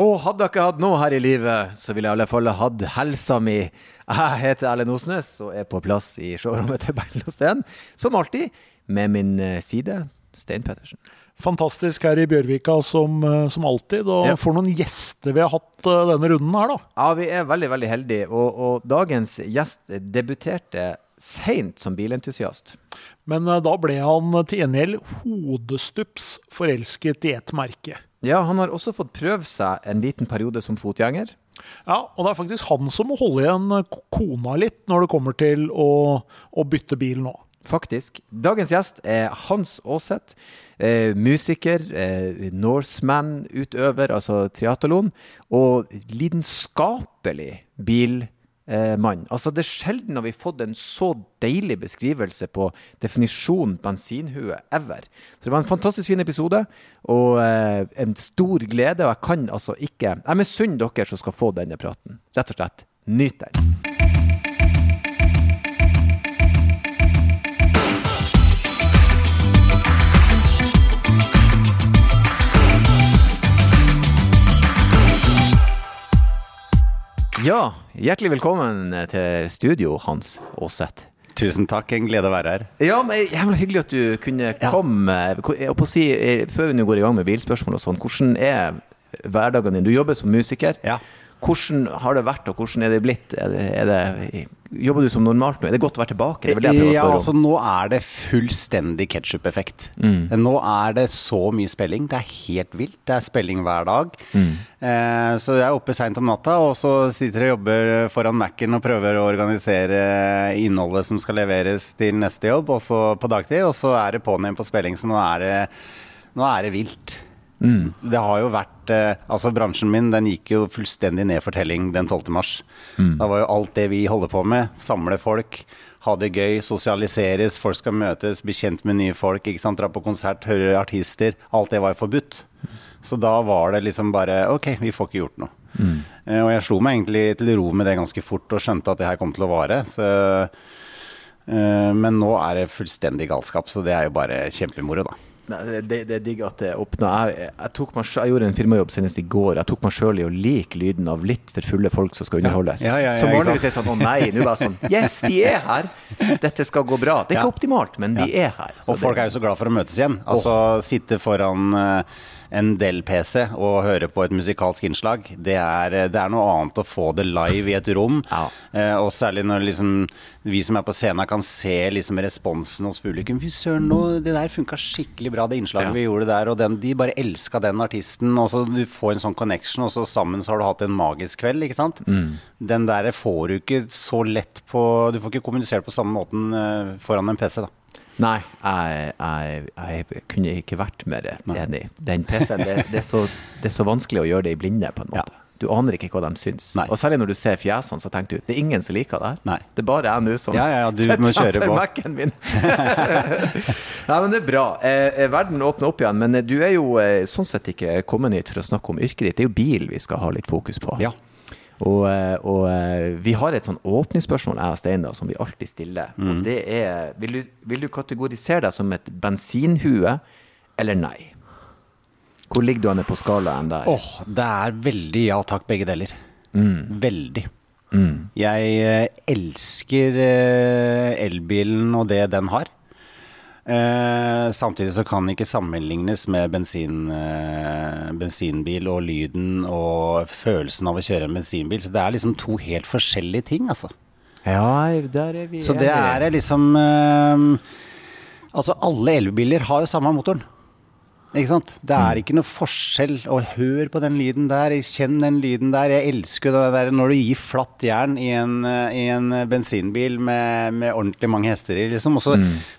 Og hadde jeg ikke hatt noe her i livet, så ville jeg i alle fall hatt helsa mi. Jeg heter Erlend Osnes og er på plass i showrommet til og Steen, som alltid, med min eh, side, Stein Pettersen. Fantastisk her i Bjørvika som, eh, som alltid. Og Ja. for noen gjester vi har hatt eh, denne runden her, da. Ja, vi er veldig, veldig heldige, og, og dagens gjest debuterte seint som bilentusiast. Men da ble han til gjengjeld hodestups forelsket i ett merke. Ja, han har også fått prøve seg en liten periode som fotgjenger. Ja, og det er faktisk han som må holde igjen kona litt når det kommer til å, å bytte bil nå. Faktisk. Dagens gjest er Hans Aaseth. Eh, musiker, eh, Norseman-utøver, altså triatlon, og lidenskapelig bilmann. altså, det er sjelden har vi fått en så deilig beskrivelse på definisjonen bensinhue ever. Så det var en fantastisk fin episode, og eh, en stor glede. Og jeg kan altså ikke Jeg misunner dere som skal få denne praten. Rett og slett. Nyt den. Ja, hjertelig velkommen til studio, Hans Aaseth. Tusen takk, en glede å være her. Ja, men Jævla hyggelig at du kunne komme. Ja. si, eh, før vi nå går i gang med bilspørsmål og sånn, hvordan er hverdagen din? Du jobber som musiker. Ja. Hvordan har det vært, og hvordan er det blitt? Er det, er det, jobber du som normalt nå? Er det godt å være tilbake? Det er vel det jeg prøver å Ja, altså. Nå er det fullstendig ketsjup-effekt. Nå er det så mye spilling. Det er helt vilt. Det er spilling hver dag. Eh, så jeg er oppe seint om natta, og så sitter jeg og jobber foran Mac-en og prøver å organisere innholdet som skal leveres til neste jobb, også på dagtid. Og så er det på'n igjen på spilling, så nå er det, nå er det vilt. Det har jo vært eh, Altså Bransjen min den gikk jo fullstendig ned for telling den 12. mars. Da var jo alt det vi holder på med, samle folk, ha det gøy, sosialiseres, folk skal møtes, bli kjent med nye folk, ikke sant? dra på konsert, høre artister. Alt det var jo forbudt. Så da var det liksom bare Ok, vi får ikke gjort noe. Mm. og jeg slo meg egentlig til ro med det ganske fort og skjønte at det her kom til å vare. Så eh, men nå er det fullstendig galskap, så det er jo bare kjempemoro, da. Nei, det, det er digg at det åpna. Jeg, jeg, meg, jeg gjorde en firmajobb senest i går. Jeg tok meg sjøl i å like lyden av litt for fulle folk som skal underholdes. Ja, ja, ja, som vanligvis er sånn å nei, nå bare sånn Yes, de er her! Dette skal gå bra. Det er ikke optimalt, men de er her. Og folk det- er jo så glad for å møtes igjen. Altså sitte foran eh, en Del-PC og høre på et musikalsk innslag. Det er, eh, det er noe annet å få det live i et rom. Ja. Eh, og særlig når liksom, vi som er på scenen kan se liksom responsen hos publikum. Fy søren, det der funka skikkelig bra, det innslaget Ja. vi gjorde der. Og den, de bare elska den artisten. Og så du får en sånn connection, og så sammen så har du hatt en magisk kveld, ikke sant. Den der får du ikke så lett på Du får ikke kommunisert på samme måten eh, foran en PC, da. Nei, jeg, jeg, jeg kunne ikke vært mer enig. Den PC-en, det, det, så, det er så vanskelig å gjøre det i blinde, på en måte. Du aner ikke hva de syns. Nei. Og særlig når du ser fjesene, så tenker du det er ingen som liker det her. Nei. Det er bare jeg nå som Ja, ja, ja, kjøre på. Mac-en min. Nei, men det er bra. Eh, eh, verden åpner opp igjen, men eh, du er jo eh, sånn sett ikke kommet hit for å snakke om yrket ditt. Det er jo bil vi skal ha litt fokus på. Ja. Og, eh, og eh, vi har et sånn åpningsspørsmål jeg og Stein da, som vi alltid stiller. Mm. Og det er vil du, vil du kategorisere deg som et bensinhue eller nei? Hvor ligger du an på skalaen der? Åh, det er veldig ja takk, begge deler. Veldig. Jeg eh, elsker elbilen og det den har. Eh, samtidig så kan den ikke sammenlignes med bensin, eh, bensinbil og lyden og følelsen av å kjøre en bensinbil. Så det er liksom to helt forskjellige ting, altså. Ja, der er vi Så det er liksom eh, Altså, alle elbiler har jo samme motoren. Ikke sant? Det er ikke noe forskjell. Og hør på den lyden der, kjenn den lyden der. Jeg elsker det der når du gir flatt jern i en, eh, i en bensinbil med, med ordentlig mange hester i, liksom.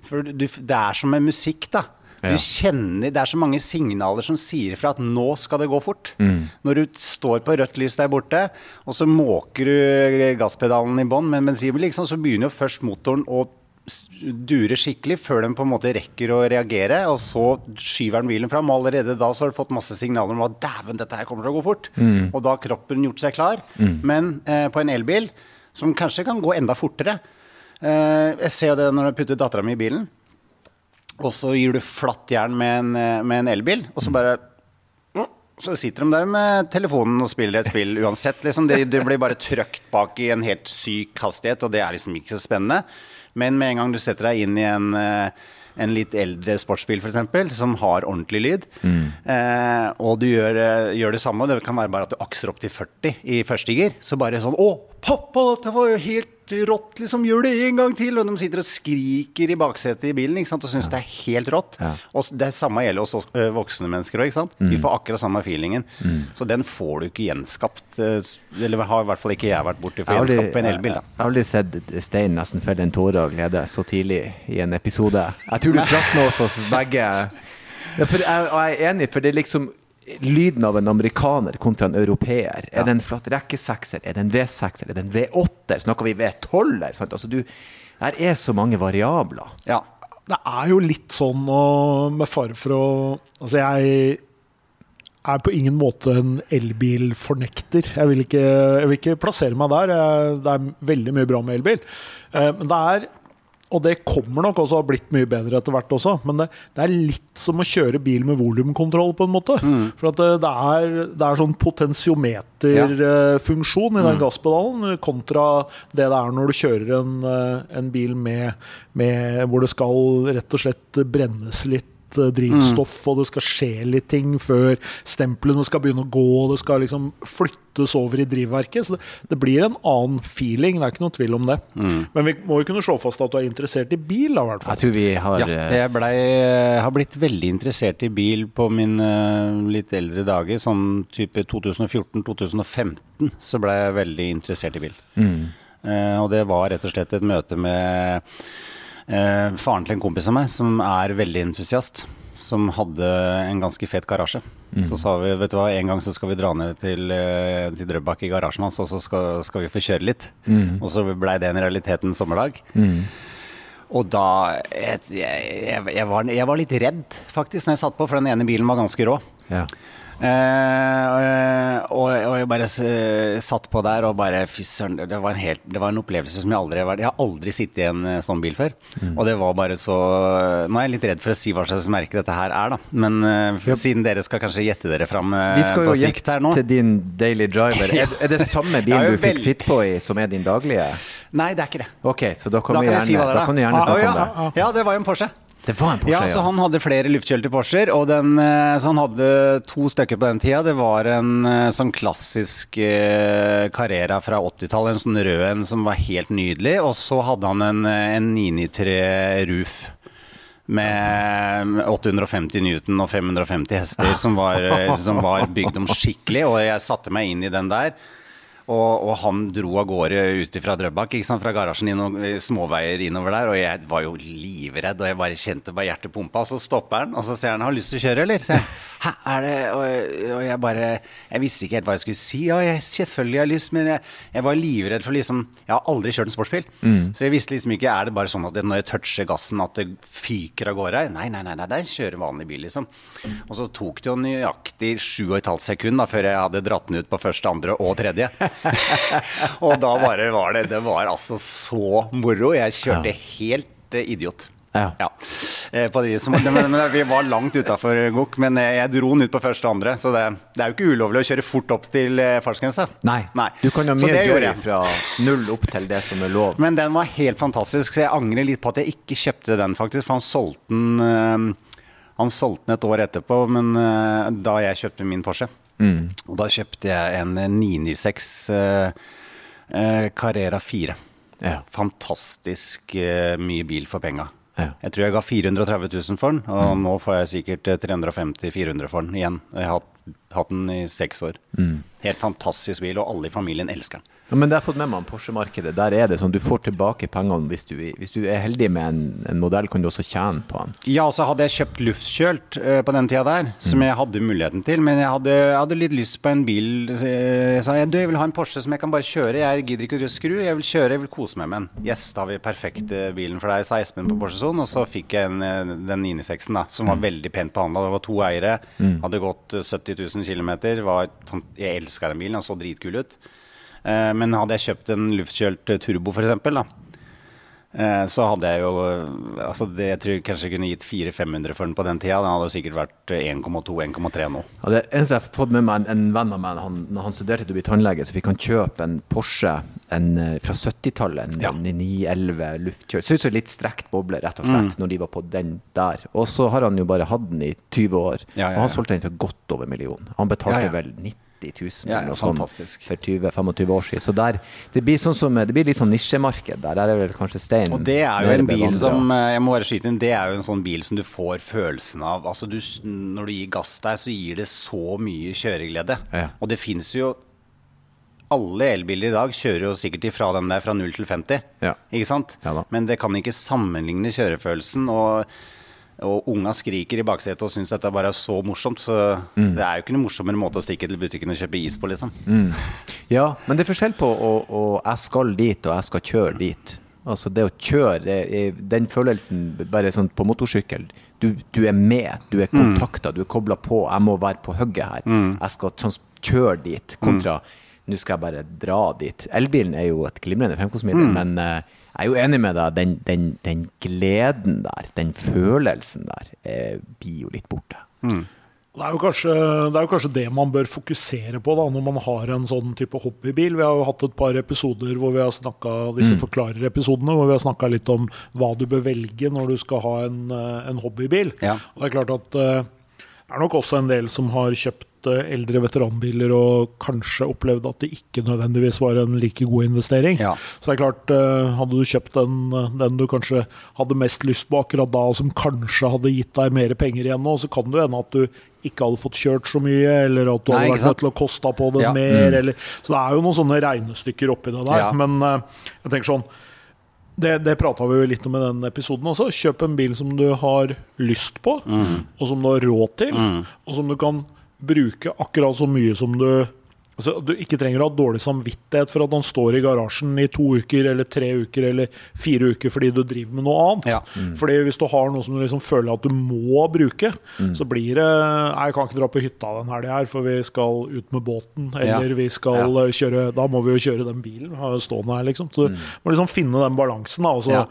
For du, det er som med musikk, da. Du Ja. kjenner, Det er så mange signaler som sier fra at nå skal det gå fort. Når du står på rødt lys der borte, og så måker du gasspedalen i bånn med en bensinbil, liksom, så begynner jo først motoren å s- dure skikkelig før den på en måte rekker å reagere, og så skyver den bilen fram. Og allerede da så har du fått masse signaler om at dæven, dette her kommer til å gå fort. Og da har kroppen gjort seg klar. Men eh, på en elbil, som kanskje kan gå enda fortere eh, Jeg ser jo det når jeg putter dattera mi i bilen, og så gir du flatt jern med en, eh, med en elbil, og så bare mm, Så sitter de der med telefonen og spiller et spill uansett. Liksom. Det, det blir bare trøkt bak i en helt syk hastighet, og det er liksom ikke så spennende. Men med en gang du setter deg inn i en, eh, en litt eldre sportsbil f.eks., som har ordentlig lyd, eh, og du gjør, eh, gjør det samme, det kan være bare at du akser opp til 40 i første gir, så bare sånn Å, pappa, det var jo helt rått, liksom, gjør det en gang til! Og de sitter og skriker i baksetet i bilen ikke sant? og syns det er helt rått. Ja. Og det samme gjelder oss voksne mennesker òg, sant. Vi får akkurat samme feelingen. Så den får du ikke gjenskapt. eh, Eller har i hvert fall ikke jeg vært borti for å gjenskape gjenskapt på en elbil, da. Jeg har aldri sett Stein nesten felle en tåre av glede så tidlig i en episode. Jeg tror du traff noe hos oss begge. Ja, for jeg, jeg er enig, for det er liksom lyden av en amerikaner kontra en europeer. Er det en flatt rekkesekser? Er det en V6-er? Er det en V8-er? Snakker vi V12-er? Altså, du, her er så mange variabler. Ja. Det er jo litt sånn og med fare for å Altså, jeg er på ingen måte en elbilfornekter. Jeg vil ikke, jeg vil ikke plassere meg der. Jeg, det er veldig mye bra med elbil. Eh, Men det er og det kommer nok også å ha blitt mye bedre etter hvert også, men det, det er litt som å kjøre bil med volumkontroll, på en måte. For at det, det, er, det er sånn potensiometerfunksjon i den gasspedalen, kontra det det er når du kjører en, eh, en bil med, med hvor det skal rett og slett brennes litt eh, drivstoff, og det skal skje litt ting før stemplene skal begynne å gå, og det skal liksom flyttes over i drivverket. Så det, det blir en annen feeling, det er ikke noe tvil om det. Men vi må jo kunne slå fast at du er interessert i bil, da, i hvert fall. Jeg tror vi har Ja, eh, jeg blei, har blitt veldig interessert i bil på mine litt eldre dager. Sånn type 2014-2015 så blei jeg veldig interessert i bil. Eh, og det var rett og slett et møte med eh, faren til en kompis av meg som er veldig entusiast. Som hadde en ganske fet garasje. Så sa vi vet du hva, en gang så skal vi dra ned til, eh, til Drøbak i garasjen hans, og så skal, skal vi få kjøre litt. Og så blei det en realitet en sommerdag. Og da jeg, jeg, jeg, var, jeg var litt redd, faktisk, når jeg satt på, for den ene bilen var ganske rå. ja. Eh, og, og jeg bare satt på der og bare Fy søren, det, var en helt- det var en opplevelse som jeg aldri har vært Jeg har aldri sittet i en eh, sånn bil før. Og det var bare så Nå er jeg litt redd for å si hva slags merke dette her er, da. Men eh, siden dere skal kanskje gjette dere fram eh, Vi skal jo gjette til din daily driver. Er, er det samme bilen du fikk sitte på i som er din daglige? Nei, det er ikke det. Ok, så da kan, Da kan jeg si hva det da kan du gjerne Ah, snakke ja, om det. ja, det var jo en Porsche. Det var en Porsche, Ja, så han hadde flere luftkjølte Porscher, og den, eh, så han hadde to stykker på den tida. Det var en eh, sånn klassisk eh, Carrera fra 80-tallet, en sånn rød en som var helt nydelig. Og så hadde han en, eh, en 993 Roof. Med 850 Newton og 550 hester, som var, som var bygd om skikkelig. Og jeg satte meg inn i den der. Og, og han dro av gårde ut fra Drøbak, fra garasjen inn og småveier innover der. Og jeg var jo livredd, og jeg bare kjente bare hjertet pumpa. Og så stopper han, og så ser han 'har du lyst til å kjøre', eller? Så jeg, Hæ, er det og, og jeg bare Jeg visste ikke helt hva jeg skulle si. Ja, jeg, selvfølgelig har lyst, men jeg, jeg var livredd for liksom Jeg har aldri kjørt en sportsbil, så jeg visste liksom ikke Er det bare sånn at når jeg toucher gassen, at det fyker av gårde? Nei, nei, nei, nei, nei, kjører kjøre vanlig bil, liksom. Og så tok det jo nøyaktig sju og et halvt sekund da, før jeg hadde dratt den ut på første, andre og tredje. Og da bare var det Det var altså så moro. Jeg kjørte helt eh, idiot. Ja. ja. På de som, men, men, vi var langt utafor Gokk, men eh, jeg dro den ut på første og andre. Så det, det er jo ikke ulovlig å kjøre fort opp til eh, fartsgrensa. Nei. Du kan ha mye gjøre fra null opp til det som er lov. Men den var helt fantastisk, så jeg angrer litt på at jeg ikke kjøpte den, faktisk. For han solgte den eh, Han solgte den et år etterpå, men eh, da jeg kjøpte min Porsche. Og da kjøpte jeg en eh, 996 eh, eh, Carrera 4. Ja. Fantastisk eh, mye bil for penga. Ja. Jeg tror jeg ga 430 000 for den, og nå får jeg sikkert 350-400 for den igjen. Jeg har hatt, hatt den i seks år. Helt fantastisk bil, og alle i familien elsker den. Ja, men det har fått med meg om Porsche-markedet. Der er det sånn du får tilbake pengene hvis du, hvis du er heldig med en, en modell, kan du også tjene på den. Ja, og så hadde jeg kjøpt luftkjølt uh, på den tida der, som jeg hadde muligheten til. Men jeg hadde, jeg hadde litt lyst på en bil. Jeg sa du, jeg vil ha en Porsche som jeg kan bare kjøre. Jeg gidder ikke å skru. Jeg vil kjøre, jeg vil kose meg med den. Yes, da har vi perfekt bilen for deg, sa Espen på Porsche Zone. Og så fikk jeg en, eh, den 996-en, da, som var veldig pent behandla. Det var to eiere. Hadde gått eh, 70 000 km. Jeg elska den bilen, den så dritkul ut. Eh, Men hadde jeg kjøpt en luftkjølt eh, turbo, eksempel, Eh, så hadde jeg jo altså det, Jeg tror kanskje jeg kunne gitt 400-500 for den på den tida. Den hadde sikkert vært 1,2-1,3 nå. Ja, det eneste jeg har fått med meg, en, en venn av meg, han, når han studerte til å bli tannlege, så fikk han kjøpe en Porsche en, eh, fra 70-tallet. En, Ja. en 911 luftkjøl. Ser ut som litt strekt boble, rett og slett, når de var på den der. Og så har han jo bare hatt den i 20 år, Ja, og han solgte den for godt over en million. Han betalte vel 90 000 Ja, ja, for 20-25 år siden. Så der, det blir sånn som, det blir litt sånn nisjemarked der. Der er vel kanskje stein Og det er jo en bil som eh, Jeg må bare skyte inn, det er jo en sånn bil som du får følelsen av. Altså du, Når du gir gass der, så gir det så mye kjøreglede. Ja. Og det fins jo Alle elbiler i dag kjører jo sikkert ifra den der fra 0 til 50. Ja. Ikke sant? Ja. Men det kan ikke sammenligne kjørefølelsen. Og, og unga skriker i baksetet og syns dette bare er så morsomt. Så Mm. det er jo ikke noe morsommere måte å stikke til butikken og kjøpe is på, liksom. Ja, men det er forskjell på å, å jeg skal dit og jeg skal kjøre dit. Altså det å kjøre, den følelsen bare sånn på motorsykkel Du, du er med, du er kontakta, du er kobla på. Jeg må være på hugget her. Jeg skal kjøre dit, kontra nå skal jeg bare dra dit. Elbilen er jo et glimrende fremkomstmiddel, men uh, jeg er jo enig med deg. Den, den, den gleden der, den følelsen der, eh, blir jo litt borte. Det er, jo kanskje, det er jo kanskje det man bør fokusere på da, når man har en sånn type hobbybil. Vi har jo hatt et par episoder hvor vi har snakka disse forklarerepisodene, hvor vi har snakka litt om hva du bør velge når du skal ha en, eh, en hobbybil. Ja. Og det er klart at eh, det er nok også en del som har kjøpt eh, eldre veteranbiler og kanskje opplevd at det ikke nødvendigvis var en like god investering. Ja. Så det er klart, eh, hadde du kjøpt den, eh, den du kanskje hadde mest lyst på akkurat da, og som kanskje hadde gitt deg mer penger igjen nå, så kan det hende at du ikke hadde fått kjørt så mye, eller at du hadde vært nødt til å koste på det Ja. mer. Eller, så det er jo noen sånne regnestykker oppi det der. Ja. Men jeg tenker sånn det, det prata vi jo litt om i den episoden også. Kjøp en bil som du har lyst på, mm. og som du har råd til, og som du kan bruke akkurat så mye som du Altså, du ikke trenger å ha dårlig samvittighet for at han står i garasjen i to uker eller tre uker eller fire uker fordi du driver med noe annet. Ja. Fordi hvis du har noe som du liksom føler at du må bruke, Mm. så blir det Nei, jeg kan ikke dra på hytta den helga her, for vi skal ut med båten. Eller Ja. vi skal Ja. eh, kjøre Da må vi jo kjøre den bilen stående her, liksom. Så du må liksom finne den balansen. da, og så Mm. Ja.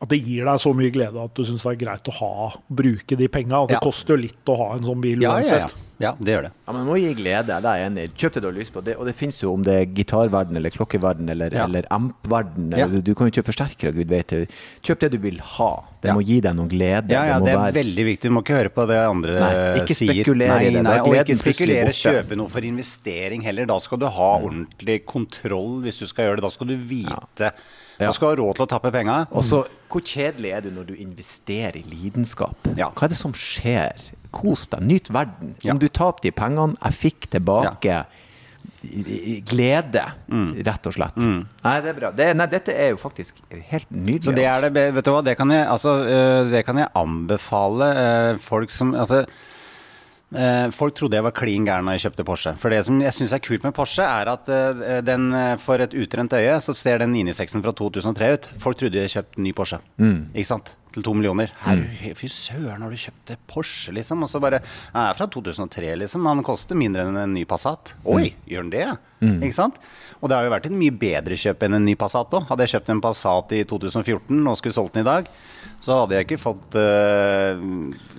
At det gir deg så mye glede at du syns det er greit å ha bruke de penga. Det Ja. koster jo litt å ha en sånn bil Ja, ja, ja. ja, det gjør det. Ja, men det må gi glede, det er jeg enig i. Kjøp det du har lyst på. Det, og det finnes jo om det er gitarverden eller klokkeverden eller, Ja. eller ampverden. Ja. Du kan jo kjøpe forsterkere, gud vet det. Kjøp det du vil ha. Det Ja. må gi deg noe glede. Ja, ja, må det er være- veldig viktig. Du må ikke høre på det andre Nei, ikke sier. spekulere i nei, det. Nei, og ikke spekulere, kjøpe noe for investering heller. Da skal du ha Mm. ordentlig kontroll hvis du skal gjøre det. Da skal du vite. Ja. Da skal ha råd til å tappe penger. Og så, hvor kjedelig er du når du investerer i lidenskap? Ja. Hva er det som skjer? Kos deg, nyt verden. Ja. Om du taper de pengene, jeg fikk tilbake i- glede, Mm. rett og slett. Nei, det er bra. Det, nei, dette er jo faktisk helt nydelig. Så det er altså. det, vet du hva, det kan jeg, altså, øh, det kan jeg anbefale øh, folk som Altså, folk trodde jeg var klin gæren når jeg kjøpte Porsche. For det som jeg syns er kult med Porsche, er at øh, den øh, for et utrent øye så ser den 996-en fra 2003 ut. Folk trodde jeg kjøpte ny Porsche. Ikke sant? Til to millioner. Herre, fy søren, har du kjøpt Porsche, liksom? Og så bare Jeg er fra 2003, liksom. Han koster mindre enn en ny Passat. Oi, gjør den det? Ikke sant? Og det har jo vært et mye bedre kjøp enn en ny Passat òg. Hadde jeg kjøpt en Passat i 2014 og skulle solgt den i dag, så hadde jeg ikke fått øh,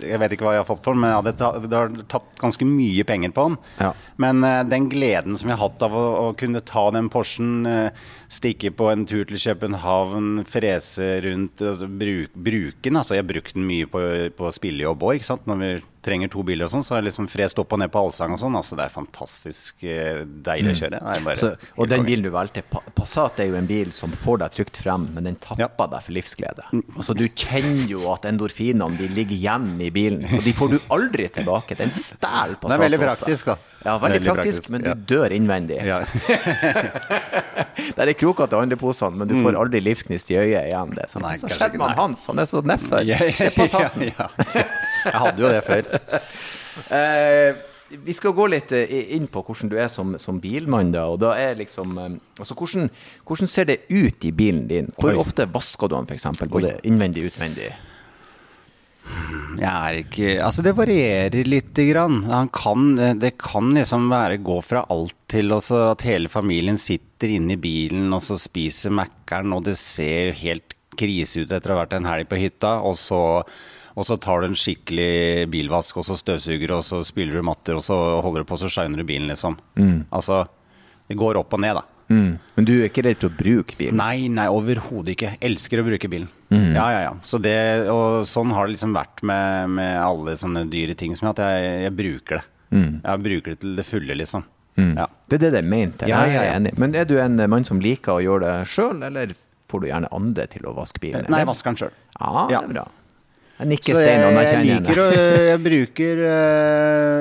Jeg vet ikke hva jeg har fått for den, men jeg hadde ta, det har tapt ganske mye penger på den. Ja. Men øh, den gleden som jeg har hatt av å, å kunne ta den Porschen, øh, stikke på en tur til København, frese rundt, altså, bruk, bruke den Altså, jeg har brukt den mye på, på spillejobb òg, ikke sant. Når vi trenger to biler og sånn, så har jeg liksom frest opp og ned på allsang og sånn. Altså, det er fantastisk øh, deilig å kjøre. Det er bare Mm. Så, og den bilen du valgte, Passat er jo en bil som får deg trygt frem, men den tapper Ja. Mm. deg for livsglede. Altså Du kjenner jo at endorfinene de ligger igjen i bilen, og de får du aldri tilbake. Den stjeler Passat. Det er veldig praktisk, da. Ja, veldig, Veldig praktisk, praktisk, men du ja. dør innvendig. Ja. Der er krokete handleposene, men du får aldri livsgnist i øyet igjen. Det er sånn, Mm. Nei, så skjedde man. Hans, han er så nedfor. Det er Passaten. ja, ja. Jeg hadde jo det før. Eh, vi skal gå litt eh, inn på hvordan du er som, som bilmann. da, og da er liksom, eh, altså hvordan, hvordan ser det ut i bilen din? Hvor Oi. ofte vasker du den, f.eks.? Både innvendig og utvendig? Jeg er ikke Altså, det varierer lite grann. Han kan, det kan liksom være gå fra alt til også at hele familien sitter inne i bilen og så spiser Mækkern, og det ser helt krise ut etter å ha vært en helg på hytta, og så, og så tar du en skikkelig bilvask, og så støvsuger, og så spyler du matter, og så holder du på, så shiner du bilen, liksom. Altså, det går opp og ned, da. Mm. Men du er ikke redd for å bruke bilen? Nei, nei, overhodet ikke. Elsker å bruke bilen. Mm. Ja, ja, ja. Så det, og sånn har det liksom vært med, med alle sånne dyre ting som at jeg, jeg bruker det. Mm. Jeg bruker det til det fulle, liksom. Ja. Det er det det er ment til. Ja, Jeg ja, ja. Men er du en mann som liker å gjøre det sjøl, eller får du gjerne andre til å vaske bilen? Nei, jeg vasker den sjøl. Ja, det er bra. Nikker Så stein jeg, jeg liker å Jeg bruker ja,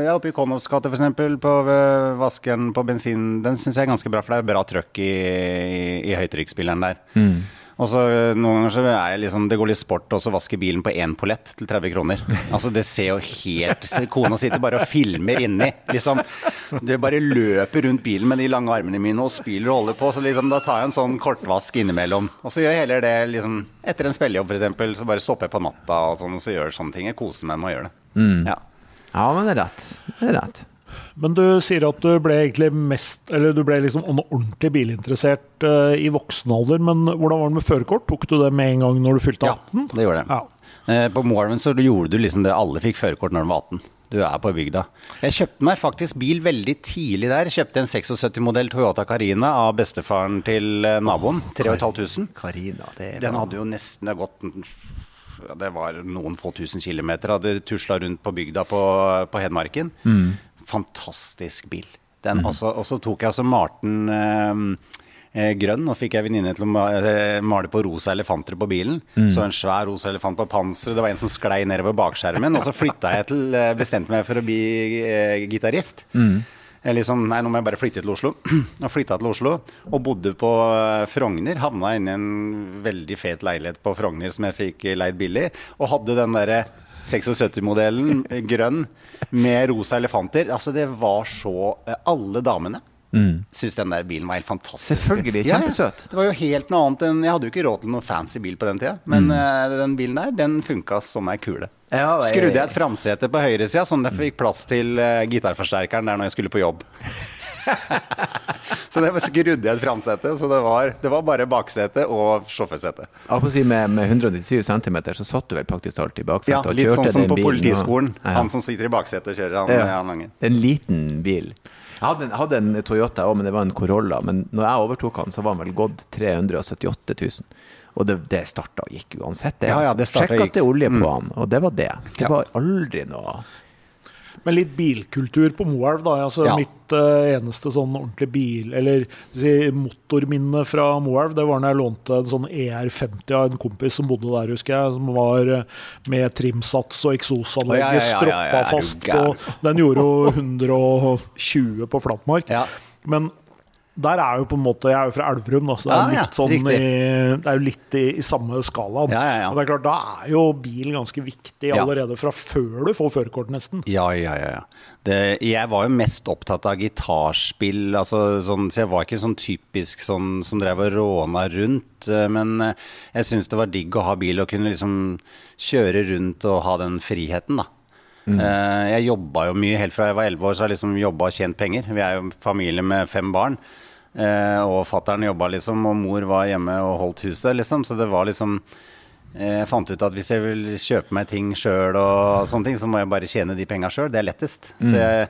Jeg er oppe i Konnovs gate, eksempel, på eh, vaskeren på bensin. Den syns jeg er ganske bra, for det er bra trøkk i, i, i høytrykksspilleren der. Mm. Og så eh, Noen ganger så er jeg liksom Det går litt sport å vaske bilen på én pollett til 30 kroner. Altså Det ser jo helt Kona sitter bare og filmer inni. Liksom Det bare løper rundt bilen med de lange armene mine og spyler og holder på. Så liksom da tar jeg en sånn kortvask innimellom. Og så gjør jeg heller det liksom etter en spillejobb, f.eks. Så bare stopper jeg på natta og sånn, og så gjør jeg sånne ting. Jeg koser meg med å gjøre det. Ja. Ja, men det er rett. Det er rett. Men du sier at du ble egentlig mest Eller du ble liksom ordentlig bilinteressert uh, i voksen alder. Men hvordan var det med førerkort? Tok du det med en gang når du fylte 18? Ja, det gjorde jeg. Ja. Uh, På Moelven så gjorde du liksom det alle fikk førerkort når de var 18. Du er på bygda. Jeg kjøpte meg faktisk bil veldig tidlig der. Kjøpte en 76-modell Toyota Carina av bestefaren til eh, naboen. 3500. Carina, det er Den hadde jo nesten gått ja, Det var noen få tusen kilometer. Hadde tusla rundt på bygda på, på Hedmarken. Fantastisk bil. Den, også, og så tok jeg altså Marten eh, eh, grønn, og fikk jeg venninne til å eh, male på rosa elefanter på bilen. Så en svær rosa elefant på panseret. Det var en som sklei nedover bakskjermen. Og så flytta jeg til eh, Bestemte meg for å bli eh, gitarist. Jeg liksom, nei, nå må jeg bare flytte til Oslo. Og flytta til Oslo og bodde på Frogner. Havna inne i en veldig fet leilighet på Frogner som jeg fikk leid billig. Og hadde den derre 76-modellen, eh, grønn, med rosa elefanter. Altså, det var så eh, Alle damene syntes den der bilen var helt fantastisk. Selvfølgelig, kjempesøt ja. Det var jo helt noe annet enn Jeg hadde jo ikke råd til noen fancy bil på den tida, men eh, den bilen der, den funka som ei kule. Ja, jeg- Skrudde jeg et framsete på høyresida, sånn at jeg fikk plass til eh, gitarforsterkeren der når jeg skulle på jobb. så det var jeg et framsete, så det var, det var bare baksete og sjåførsete. Si med, med 197 cm så satt du vel faktisk alltid i baksetet Ja, og litt kjørte sånn som på bilen, politiskolen. og- Ja. Han som sitter i baksetet kjører, han, Ja. han. En liten bil. Jeg hadde en, hadde en Toyota òg, men det var en Corolla. Men når jeg overtok han, så var han vel gått 378 000. Og det, det starta og gikk uansett. Det, Ja, ja, det Sjekk at det er olje på han, og det var det. Det Ja. var aldri noe Men litt bilkultur på Moelv, da. Altså, Ja. Mitt uh, eneste sånn ordentlig bil, eller si, motorminne fra Moelv, det var når jeg lånte en sånn ER50 av en kompis som bodde der, husker jeg. Som var eh, med trimsats og eksosanlegget oh, ja, ja, stroppa fast på Den gjorde jo 120 på flatmark. Men der er jo på en måte Jeg er jo fra Elverum, så det er Ah, ja, litt sånn i. Det er jo litt i, i samme skalaen. Ja, ja, ja. Og det er klart, Da er jo bil ganske viktig allerede fra før du får førerkort, nesten. Ja, ja, ja. ja. Det, jeg var jo mest opptatt av gitarspill, altså, sånn, så jeg var ikke sånn typisk sånn som drev og råna rundt. eh, Men eh, jeg syns det var digg å ha bil og kunne liksom kjøre rundt og ha den friheten, da. Mm. Jeg jobba jo mye helt fra jeg var 11 år, så har jeg liksom jobba og tjent penger. Vi er jo familie med fem barn. Eh, Og fattern jobba liksom, og mor var hjemme og holdt huset, liksom. Så det var liksom Eh, Jeg fant ut at hvis jeg vil kjøpe meg ting sjøl, og sånne ting, så må jeg bare tjene de penga sjøl. Det er lettest. Så jeg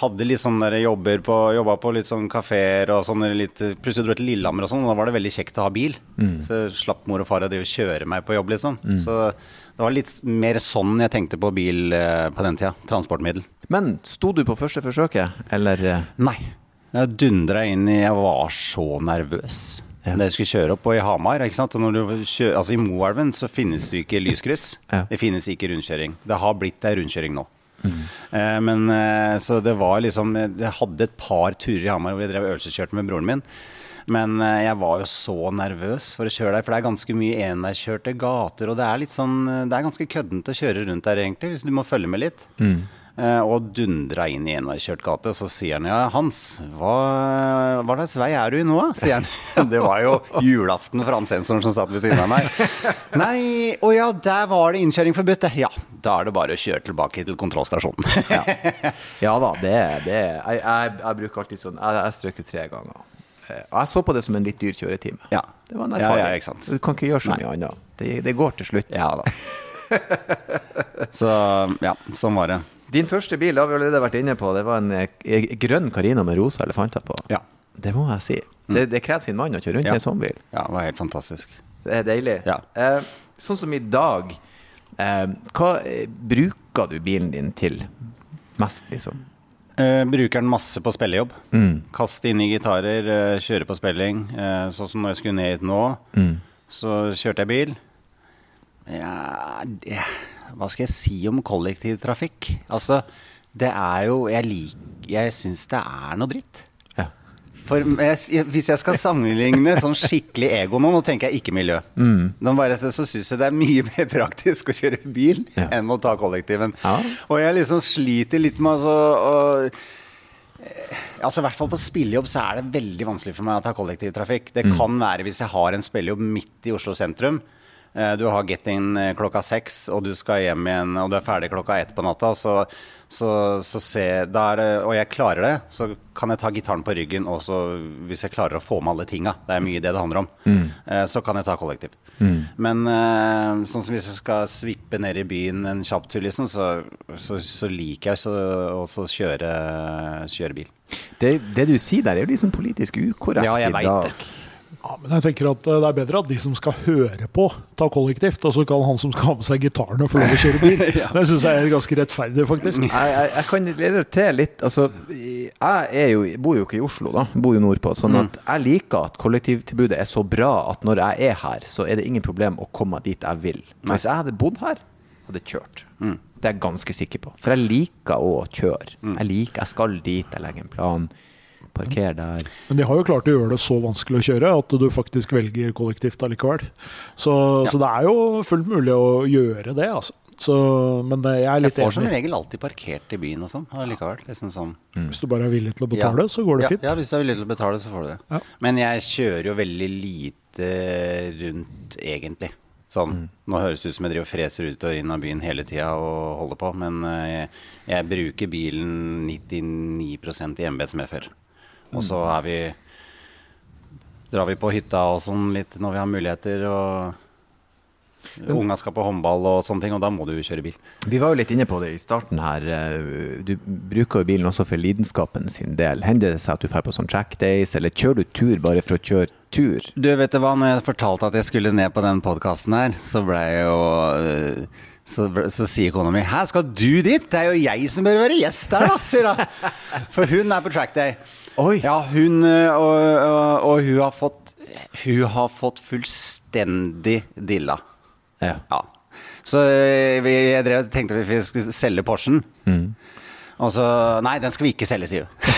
hadde litt sånne jobber på, jobba på litt sånn kafeer og sånn. Litt, plutselig dro jeg til Lillehammer og sånn, og da var det veldig kjekt å ha bil. Så slapp mor og far å kjøre meg på jobb, liksom. Så det var litt mer sånn jeg tenkte på bil eh, på den tida. Transportmiddel. Men sto du på første forsøket, eller eh, Nei. Jeg dundra inn i Jeg var så nervøs. Ja. Da jeg skulle kjøre opp og i Hamar ikke sant? Og når du kjø- altså I Moelven så finnes det ikke lyskryss. Ja. Det finnes ikke rundkjøring. Det har blitt ei rundkjøring nå. Eh, men eh, så det var liksom Jeg hadde et par turer i Hamar hvor jeg drev øvelseskjørte med broren min. Men eh, jeg var jo så nervøs for å kjøre der, for det er ganske mye enveiskjørte gater. Og det er litt sånn Det er ganske køddent å kjøre rundt der, egentlig, hvis du må følge med litt. Eh, og dundra inn i enveiskjørt gate. Så sier han ja, Hans, hva, hva slags vei er du i nå, sier han. Det var jo julaften for han sensoren som satt ved siden av meg. Nei, å ja, der var det innkjøring forbudt. Ja, da er det bare å kjøre tilbake til kontrollstasjonen. Ja da, det er det. Jeg, jeg, jeg bruker alltid sånn Jeg, jeg strøk jo tre ganger. Eh, Og jeg så på det som en litt dyr kjøretime. Ja. Det var en Ja, erfaring. ja, sant. Du kan ikke gjøre så mye annet. Det, det går til slutt. Ja da. Så ja, sånn var det. Din første bil har vi allerede vært inne på. Det var en eh, grønn Carina med rosa elefanter på. Ja. Det må jeg si. Det, det krever sin mann å kjøre rundt i en sånn bil. Ja, det var helt fantastisk. Det er deilig. Ja. Eh, sånn som i dag, eh, hva eh, bruker du bilen din til mest, liksom? Eh, bruker den masse på spillejobb. Kaste inn i gitarer, eh, kjøre på spilling. Eh, sånn som når jeg skulle ned hit nå, så kjørte jeg bil. Ja, det, hva skal jeg si om kollektivtrafikk? Altså, det er jo Jeg liker Jeg syns det er noe dritt. Ja. For jeg, hvis jeg skal sammenligne sånn skikkelig ego nå, nå tenker jeg ikke miljø. mm. bare, så syns jeg det er mye mer praktisk å kjøre bil Ja. enn å ta kollektiven. Ja. Og jeg liksom sliter litt med altså, å Altså I hvert fall på spillejobb så er det veldig vanskelig for meg å ta kollektivtrafikk. Det kan være hvis jeg har en spillejobb midt i Oslo sentrum. Eh, Du har get-in eh, klokka seks, og du skal hjem igjen, og du er ferdig klokka ett på natta. Så, så, så se, det, og jeg klarer det, så kan jeg ta gitaren på ryggen. Og så, hvis jeg klarer å få med alle tinga, det er mye det det handler om, mm. så kan jeg ta kollektiv. Men eh, sånn som hvis jeg skal svippe ned i byen en kjapp tur, liksom, så, så, så liker jeg å kjøre, kjøre bil. Det, det du sier der, er jo liksom politisk ukorrekt Ja, jeg dag. det. Ja, men jeg tenker at eh, det er bedre at de som skal høre på, tar kollektivt, og så kan han som skal ha med seg gitaren og få lov å kjøre bil. Det syns jeg er ganske rettferdig, faktisk. Jeg, jeg, jeg kan til litt Altså, jeg er jo, bor jo ikke i Oslo, da. Jeg bor jo nordpå. Sånn at jeg liker at kollektivtilbudet er så bra at når jeg er her, så er det ingen problem å komme dit jeg vil. Hvis jeg hadde bodd her, hadde kjørt. Det er jeg ganske sikker på. For jeg liker å kjøre. Jeg liker, jeg skal dit, jeg legger en plan. Parker der. Men de har jo klart å gjøre det så vanskelig å kjøre at du faktisk velger kollektivt allikevel. Så, så det er jo fullt mulig å gjøre det, altså. Så, men jeg er Jeg litt får som regel alltid parkert i byen og sånn. allikevel, Liksom sånn. Hvis du bare er villig til å betale, så går det ja, fint. Ja, hvis du er villig til å betale, så får du det. Ja. Men jeg kjører jo veldig lite rundt, egentlig. Sånn, Mm. Nå høres det ut som jeg driver og freser ut og inn av byen hele tida og holder på, men eh, jeg, jeg bruker bilen 99% i jeg medfør. Og så er vi drar vi på hytta og sånn litt når vi har muligheter. og Unga skal på håndball og sånne ting, og da må du kjøre bil. Vi var jo litt inne på det i starten her. eh, Du bruker jo bilen også for lidenskapen sin del. Hender det seg at du drar på sånn track days, eller kjører du tur bare for å kjøre tur? Du, vet du hva, når jeg fortalte at jeg skulle ned på den podkasten her, så ble jeg jo øh, så, så sier kona mi 'Hæ, skal du dit? Det er jo jeg som bør være gjest der, da', sier hun. For hun er på track day. Oi. Ja, hun øh, og, og, og hun har fått Hun har fått fullstendig dilla. Ja. Ja. Så øh, vi, jeg drev, tenkte vi skulle selge Porschen. Og så Nei, den skal vi ikke selge, sier hun.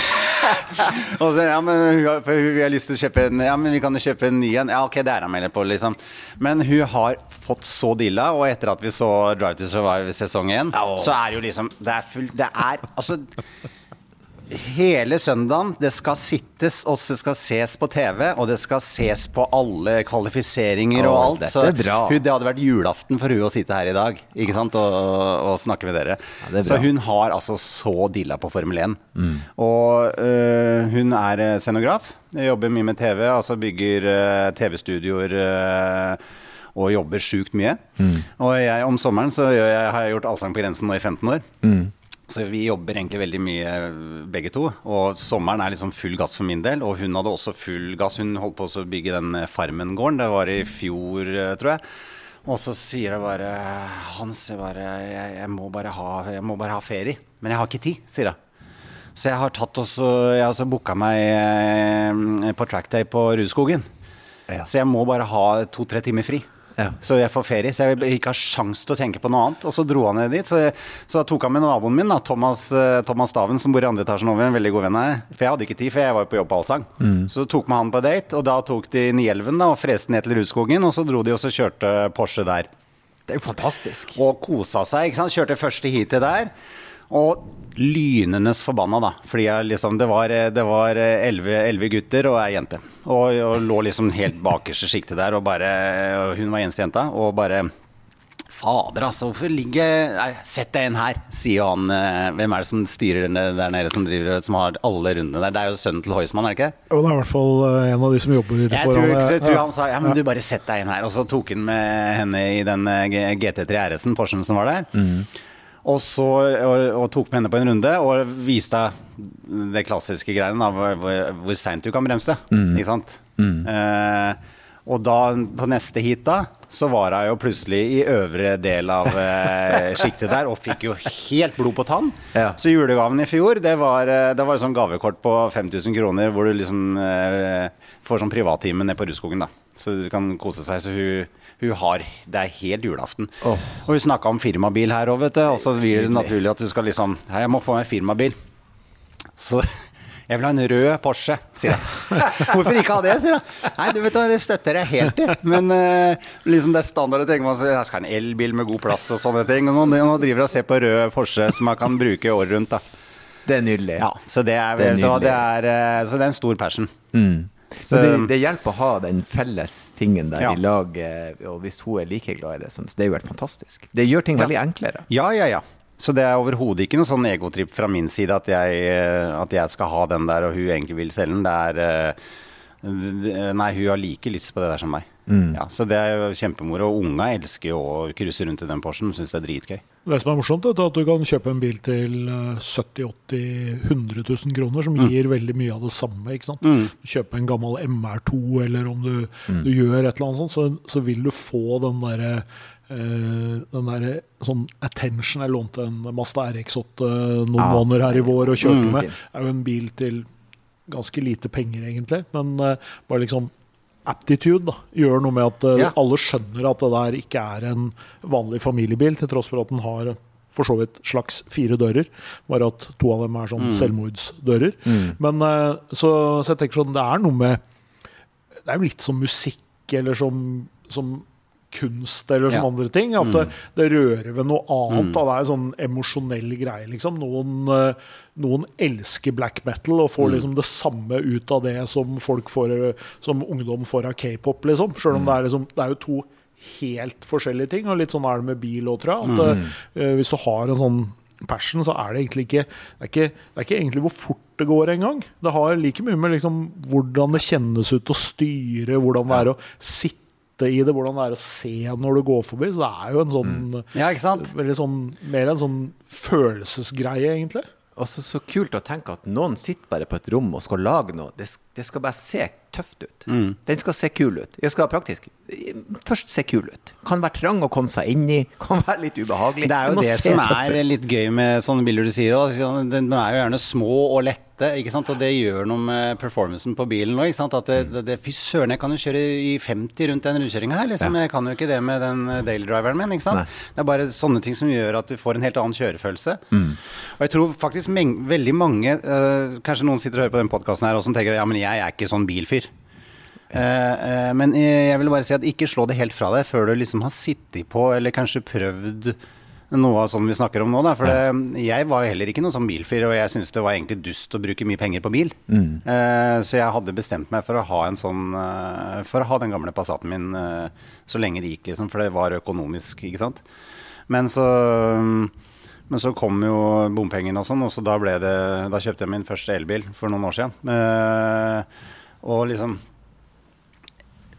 Og så, ja, men hun har, hun, vi har lyst til å kjøpe en Ja, men vi kan jo kjøpe en ny en. Ja, ok, det er han melder på, liksom. Men hun har fått så dilla, og etter at vi så Drive to Survive sesong én, oh. så er jo liksom Det er fullt Det er altså Hele søndagen, det skal sittes, og det skal ses på TV, og det skal ses på alle kvalifiseringer og alt. Så det hadde vært julaften for hun å sitte her i dag ikke sant? Og, og, snakke med dere. er så hun har altså så dilla på Formel 1. Og øh, hun er øh, scenograf. Jobber mye med TV, altså bygger øh, TV-studioer. øh, og jobber sjukt mye. Og jeg, om sommeren så jeg, har jeg gjort Allsang på grensen nå i 15 år. Så vi jobber egentlig veldig mye begge to. Og sommeren er liksom full gass for min del. Og hun hadde også full gass. Hun holdt på å bygge den Farmen-gården. Det var i fjor, eh, tror jeg. Og så sier jeg bare Hans, jeg, bare, jeg, jeg, må bare ha, jeg må bare ha ferie. Men jeg har ikke tid, sier jeg. Så jeg har tatt også, jeg har også booka meg eh, på trackday på Rudskogen. Ja. Så jeg må bare ha to-tre timer fri. Ja. Så jeg får ferie, så jeg ikke har sjans til å tenke på noe annet. Og så dro han ned dit. Så, jeg, så tok han med naboen min, da, Thomas, eh, Thomas Staven, som bor i andre etasjen over, en veldig god venn av meg. For jeg hadde ikke tid, for jeg var jo på jobb på Allsang. Så tok med han på date, og da tok de Nielven da, og freste ned til Rudskogen, og så dro de og så kjørte Porsche der. Det er jo fantastisk. Og kosa seg, ikke sant. Kjørte første heatet der. Og lynenes forbanna, da. Fordi jeg liksom, det var det var elleve gutter og ei jente. Og, og lå liksom helt bakerste sjiktet der, og bare og Hun var eneste jenta. Og bare fader, altså. Hvorfor ligger Nei, sett deg inn her, sier han. eh, Hvem er det som styrer den der nede, som, driver, som har alle rundene der? Det er jo sønnen til Heusmann, er det ikke? Jo, det er i hvert fall eh, en av de som jobber litt Jeg tror, foran. jeg tror han sa ja, men du bare sett deg inn her. Og så tok han med henne i den eh, GT3 RS-en, Porschen som var der. Og så og, og tok med henne på en runde og viste det klassiske greiene, da, hvor, hvor, seint du kan bremse. Ikke sant? Eh, og da, på neste heat da, så var hun jo plutselig i øvre del av eh, sjiktet der og fikk jo helt blod på tann. Ja. Så julegaven i fjor, det var, eh, det var et sånn gavekort på 5000 kroner hvor du liksom eh, får sånn privattime ned på Rudskogen, da. Så du kan kose seg. Så hun, hun har Det er helt julaften. Oh. Og hun snakka om firmabil her òg, vet du. Og så blir det naturlig at du skal liksom Hei, jeg må få meg firmabil. Så jeg vil ha en rød Porsche, sier jeg. Hvorfor ikke ha det, sier jeg. Nei, du vet hva, det støtter jeg helt i. Men uh, liksom det er standard å tenke man jeg skal ha en elbil med god plass og sånne ting. Og nå, nå driver jeg og ser på rød Porsche som man kan bruke året rundt, da. Det er nydelig. Ja, så det er, Det er vet du hva, det er, eh, så det er en stor passion. Så det, det hjelper å ha den felles tingen der Ja. i lag, eh, og hvis hun er like glad i det, så det er jo helt fantastisk. Det gjør ting veldig enklere. Ja, ja, ja. Så det er overhodet ikke noe sånn egotripp fra min side at jeg, eh, at jeg skal ha den der, og hun egentlig vil selge den. Det er eh, Nei, hun har like lyst på det der som meg. Ja, så det er jo kjempemoro. Og unga elsker jo å cruise rundt i den Porschen, syns det er dritgøy. Det som er morsomt, er at du kan kjøpe en bil til eh, 70 80 100 000 kroner, som gir veldig mye av det samme. ikke sant? Du kjøper en gammel MR2, eller om du, du gjør et eller annet sånt, så, så vil du få den derre Uh, den der, sånn attention Jeg lånte en Mazda RX8 noen ah, måneder her i vår og kjørte Mm. med. er jo en bil til ganske lite penger, egentlig. Men uh, bare liksom aptitude da, gjør noe med at uh, Ja. alle skjønner at det der ikke er en vanlig familiebil, til tross for at den har for så vidt slags fire dører, bare at to av dem er sånn selvmordsdører. Men uh, så, så jeg tenker sånn, det er noe med Det er jo litt som musikk, eller som, som kunst, eller som Ja. andre ting. At det, det rører ved noe annet. Da. Det er en sånn emosjonell greie, liksom. Noen, eh, noen elsker black metal og får liksom det samme ut av det som folk får Som ungdom får av k-pop, liksom. Sjøl om det er liksom Det er jo to helt forskjellige ting, og litt sånn er det med bil òg, tror jeg. At, uh, hvis du har en sånn passion, så er det egentlig ikke det er ikke, det er ikke egentlig hvor fort det går engang. Det har like mye med liksom hvordan det kjennes ut å styre, hvordan det er å sitte i det, hvordan det er å se når du går forbi. Så det er jo en sånn Ja, ikke sant? sånn Mer en sånn følelsesgreie, egentlig. Og så, så kult å tenke at noen sitter bare på et rom og skal lage noe. Det, det skal bare se tøft ut. Den skal se kul ut. Jeg skal være praktisk. Først se kul ut. Kan være trang å komme seg inn i. Kan være litt ubehagelig. Det er jo det som er litt gøy med sånne bilder du sier òg. De er jo gjerne små og lette, ikke sant? og det gjør noe med performancen på bilen òg. At det, det, det, fy søren, jeg kan jo kjøre i 50 rundt den rundkjøringa her. Liksom. Jeg kan jo ikke det med den eh, daily-driveren min. ikke sant? Nei. Det er bare sånne ting som gjør at du får en helt annen kjørefølelse. Mm. Og jeg tror faktisk veldig mange, eh, kanskje noen sitter og hører på den podkasten her og som tenker ja, men jeg er ikke sånn bilfyr. Eh, men jeg vil bare si at ikke slå det helt fra deg før du liksom har sittet på, eller kanskje prøvd noe av sånn vi snakker om nå. Da. For det, jeg var heller ikke noen sånn bilfyr, og jeg syntes det var egentlig dust å bruke mye penger på bil. Eh, så jeg hadde bestemt meg for å ha en sånn eh, For å ha den gamle Passaten min eh, så lenge det gikk, liksom, for det var økonomisk, ikke sant. Men så men så kom jo bompengene og sånn, og så da, ble det, da kjøpte jeg min første elbil for noen år siden. Eh, og liksom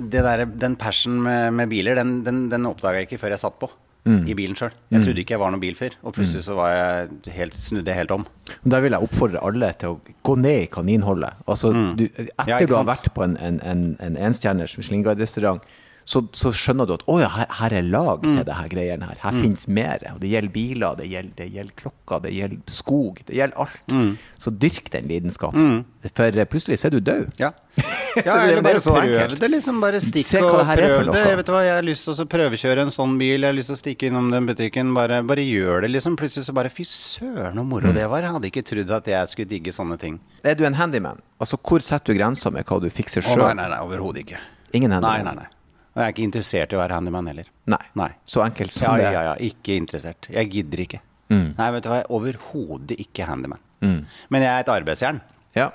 det der, Den passion med, med biler, den, den, den oppdaga jeg ikke før jeg satt på i bilen sjøl. Jeg trodde ikke jeg var noen bilfyr, og plutselig så var jeg helt, snudde jeg helt om. Der vil jeg oppfordre alle til å gå ned i kaninholdet. Altså, du, etter Mm. Ja, du har vært på en, en, en, en enstjerners Michelin-restaurant, så, så skjønner du at å ja, her, her er lag Mm. til det her greiene her. Her finnes mer. Og det gjelder biler, det gjelder, det gjelder klokker, det gjelder skog. Det gjelder alt. Mm. Så dyrk den lidenskapen. For eh, plutselig så er du død. Ja. Ja er eller bare så prøv det, liksom. Bare stikk og prøv det. Vet du hva, jeg har lyst til å prøvekjøre en sånn bil, jeg har lyst til å stikke innom den butikken. Bare, bare gjør det, liksom. Plutselig så bare Fy søren, så Mm. moro det var. Jeg hadde ikke trodd at jeg skulle digge sånne ting. Er du en handyman? Altså, hvor setter du grensa med hva du fikser sjøl? nei, nei, nei, overhodet ikke. Ingen Nei, nei, nei. Og jeg er ikke interessert i å være handyman heller. Nei. Nei. Så enkelt som Ja, det. ja, ja. Ikke interessert. Jeg gidder ikke. Mm. Nei, vet du hva, jeg er overhodet ikke handyman. Men jeg er et arbeidsjern. Ja.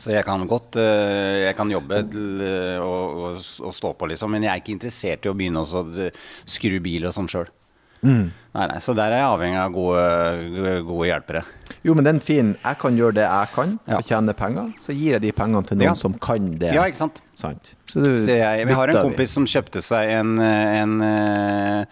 Så jeg kan godt øh, Jeg kan jobbe til, øh, og, og, og stå på, liksom. Men jeg er ikke interessert i å begynne å øh, skru bil og sånn sjøl. Nei, nei, så der er jeg avhengig av gode, gode hjelpere. Jo, men den fin. Jeg kan gjøre det jeg kan og tjene penger. Så gir jeg de pengene til noen Ja. som kan det. Ja, ikke sant? Sant? Så, du, Så jeg, vi har en kompis kompis som kjøpte seg en, en, eh,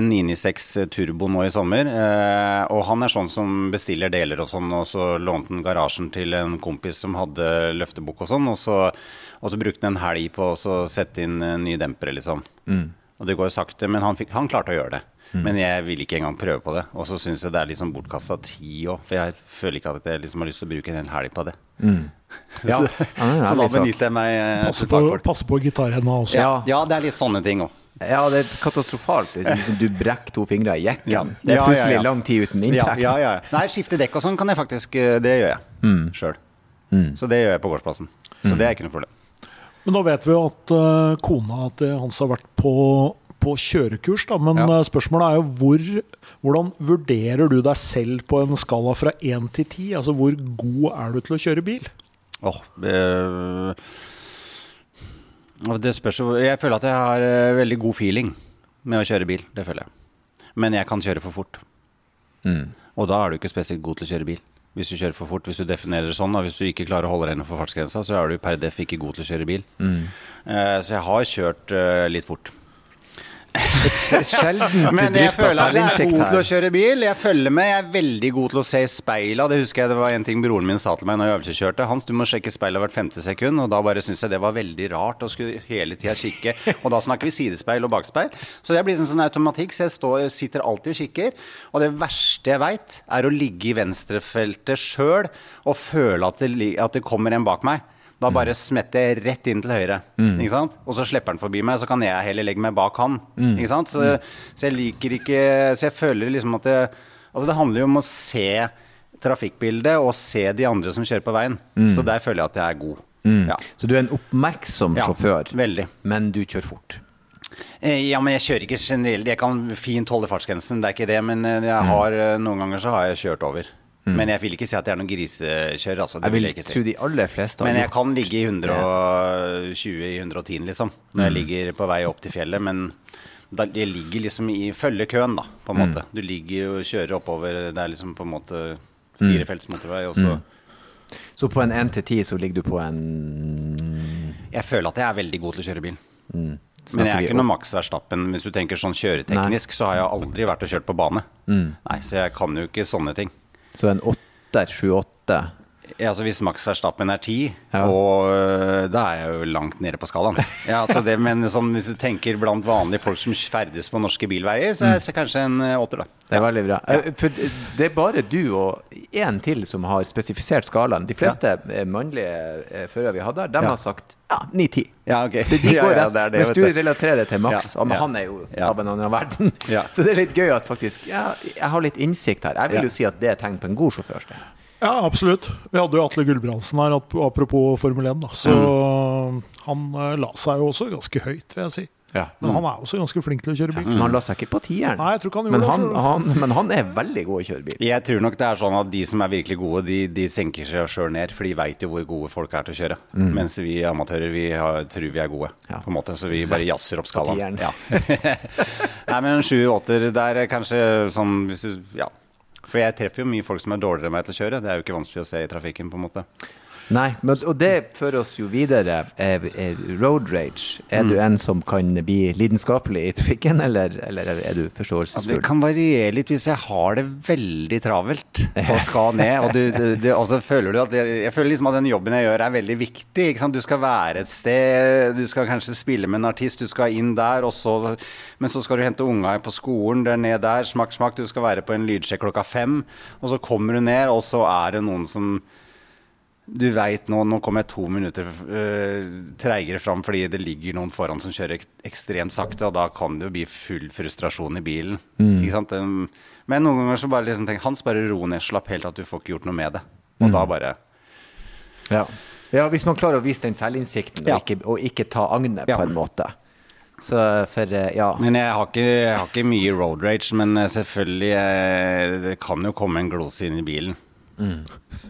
en 996 Turbo nå i sommer. eh, Og han er sånn som bestiller deler og sånn, og så lånte han garasjen til en kompis som hadde løftebukk og sånn, og så, og så brukte han en helg på å så sette inn eh, nye dempere, liksom. Og det går jo sakte, men han, fikk, han klarte å gjøre det. Men jeg vil ikke engang prøve på det. Og så syns jeg det er liksom bortkasta tid òg, for jeg føler ikke at jeg liksom har lyst til å bruke en hel helg på det. Ja, så, ja, det er så da benytter jeg meg eh, Passe på, pass på gitarhenda også. Ja. Ja, det er litt sånne ting òg. Ja, det er katastrofalt. Liksom, du brekker to fingre i jekken. Ja. Det er Ja, ja, plutselig ja. lang tid uten Ja, inntekt. ja, ja. Nei, skifte dekk og sånn kan jeg faktisk eh, Det gjør jeg Mm. sjøl. Så det gjør jeg på gårdsplassen. Så det er ikke noe problem. Men nå vet vi jo at uh, kona til Hans har vært på, på kjørekurs, da. Men Ja. eh, spørsmålet er jo hvor, hvordan vurderer du deg selv på en skala fra 1 til 10? Altså hvor god er du til å kjøre bil? Oh, eh, det spørs jo Jeg føler at jeg har eh, veldig god feeling med å kjøre bil. Det føler jeg. Men jeg kan kjøre for fort. Og da er du ikke spesielt god til å kjøre bil. Hvis du kjører for fort, hvis du definerer det sånn, og hvis du ikke klarer å holde deg innenfor fartsgrensa, så er du per def ikke god til å kjøre bil. Eh, så jeg har kjørt eh, litt fort. Sjelden Men jeg føler at jeg er god til å kjøre bil. Jeg følger med. Jeg er veldig god til å se i speila. Det husker jeg det var en ting broren min sa til meg når jeg øvelseskjørte. Hans, du må sjekke speilet hvert femte sekund. Og da bare syntes jeg det var veldig rart å skulle hele tida kikke. Og da snakker vi sidespeil og bakspeil. Så det er blitt en sånn automatikk, så jeg står, sitter alltid og kikker. Og det verste jeg veit, er å ligge i venstrefeltet sjøl og føle at det, at det kommer en bak meg. Da bare smetter jeg rett inn til høyre. Ikke sant? Og så slipper han forbi meg, så kan jeg heller legge meg bak han. Ikke sant? Så, så jeg liker ikke Så jeg føler liksom at det Altså det handler jo om å se trafikkbildet og se de andre som kjører på veien. Så der føler jeg at jeg er god. Ja. Så du er en oppmerksom Ja, sjåfør, veldig. men du kjører fort. Eh, Ja, men jeg kjører ikke generelt. Jeg kan fint holde fartsgrensen, det er ikke det. Men eh, jeg har, eh, noen ganger så har jeg kjørt over. Men jeg vil ikke si at det er noen grisekjører. Altså, Jeg vil jeg ikke si. tro de aller fleste Men jeg kan ligge i 120 i 110, liksom. Når jeg ligger på vei opp til fjellet. Men jeg ligger liksom i følge køen, da, på en måte. Du ligger jo og kjører oppover. Det er liksom på en måte firefelts motorvei. Og så Så på en 1 til 10 så ligger du på en Jeg føler at jeg er veldig god til å kjøre bil. Men jeg er ikke noe Max Verstappen. Hvis du tenker sånn kjøreteknisk, så har jeg aldri vært og kjørt på bane. Nei, Så jeg kan jo ikke sånne ting. Så en 8, 7-8 Ja, altså Hvis Max Verstappen er ti, Ja. og øh, da er jeg jo langt nede på skalaen. Ja, altså det, men sånn, hvis du tenker blant vanlige folk som ferdes på norske bilveier, så er det kanskje en øh, åtter, da. Det er veldig bra. Eh, For det er bare du og én til som har spesifisert skalaen. De fleste eh, mannlige eh, førere vi hadde her, de har sagt ja, 9-10. Ja, okay. De Ja, går ja, rett. det det, Mens du relaterer det til Max, Ja, men han er jo av en annen verden. Ja. Så det er litt gøy at faktisk ja, jeg har litt innsikt her. Jeg vil jo si at det er tegn på en god sjåfør. Ja, absolutt. Vi hadde jo Atle Gulbrandsen her, apropos Formel 1. Da. Så han eh, la seg jo også ganske høyt, vil jeg si. Men han er også ganske flink til å kjøre bil. Men han la seg ikke på tieren. Nei, jeg tror ikke han men, han, han, men han er veldig god å kjøre bil. Jeg tror nok det er sånn at de som er virkelig gode, de, de senker seg sjøl ned, for de veit jo hvor gode folk er til å kjøre. Mens vi amatører, vi har, tror vi er gode, Ja. på en måte. Så vi bare jazzer opp skalaen. Ja. Nei, men en sju-åtter der er kanskje sånn hvis du Ja. For jeg treffer jo mye folk som er dårligere enn meg til å kjøre. Det er jo ikke vanskelig å se i trafikken, på en måte. Nei, men, og det fører oss jo videre. Road rage. Er Mm. du en som kan bli lidenskapelig i trafikken, eller, eller er du Ja, det kan variere litt hvis jeg har det veldig travelt og skal ned. Og du, du, du, og så føler du at jeg, jeg føler liksom at den jobben jeg gjør, er veldig viktig. Du skal være et sted, du skal kanskje spille med en artist, du skal inn der, så, men så skal du hente unga på skolen, der ned der, smakk, smakk. Du skal være på en lydsjekk klokka fem, og så kommer du ned, og så er det noen som du veit nå, nå kommer jeg to minutter uh, treigere fram fordi det ligger noen foran som kjører ek ekstremt sakte, og da kan det jo bli full frustrasjon i bilen. Ikke sant? Um, Men noen ganger så bare liksom tenk Hans, bare ro ned, slapp helt at du får ikke gjort noe med det. Og da bare Ja. ja, hvis man klarer å vise den selvinnsikten, Ja. og, ikke, og ikke ta agnet Ja. på en måte. Så for, eh, ja. Men jeg har ikke, jeg har ikke mye road rage, men eh, selvfølgelig Det kan jo komme en glose inn i bilen.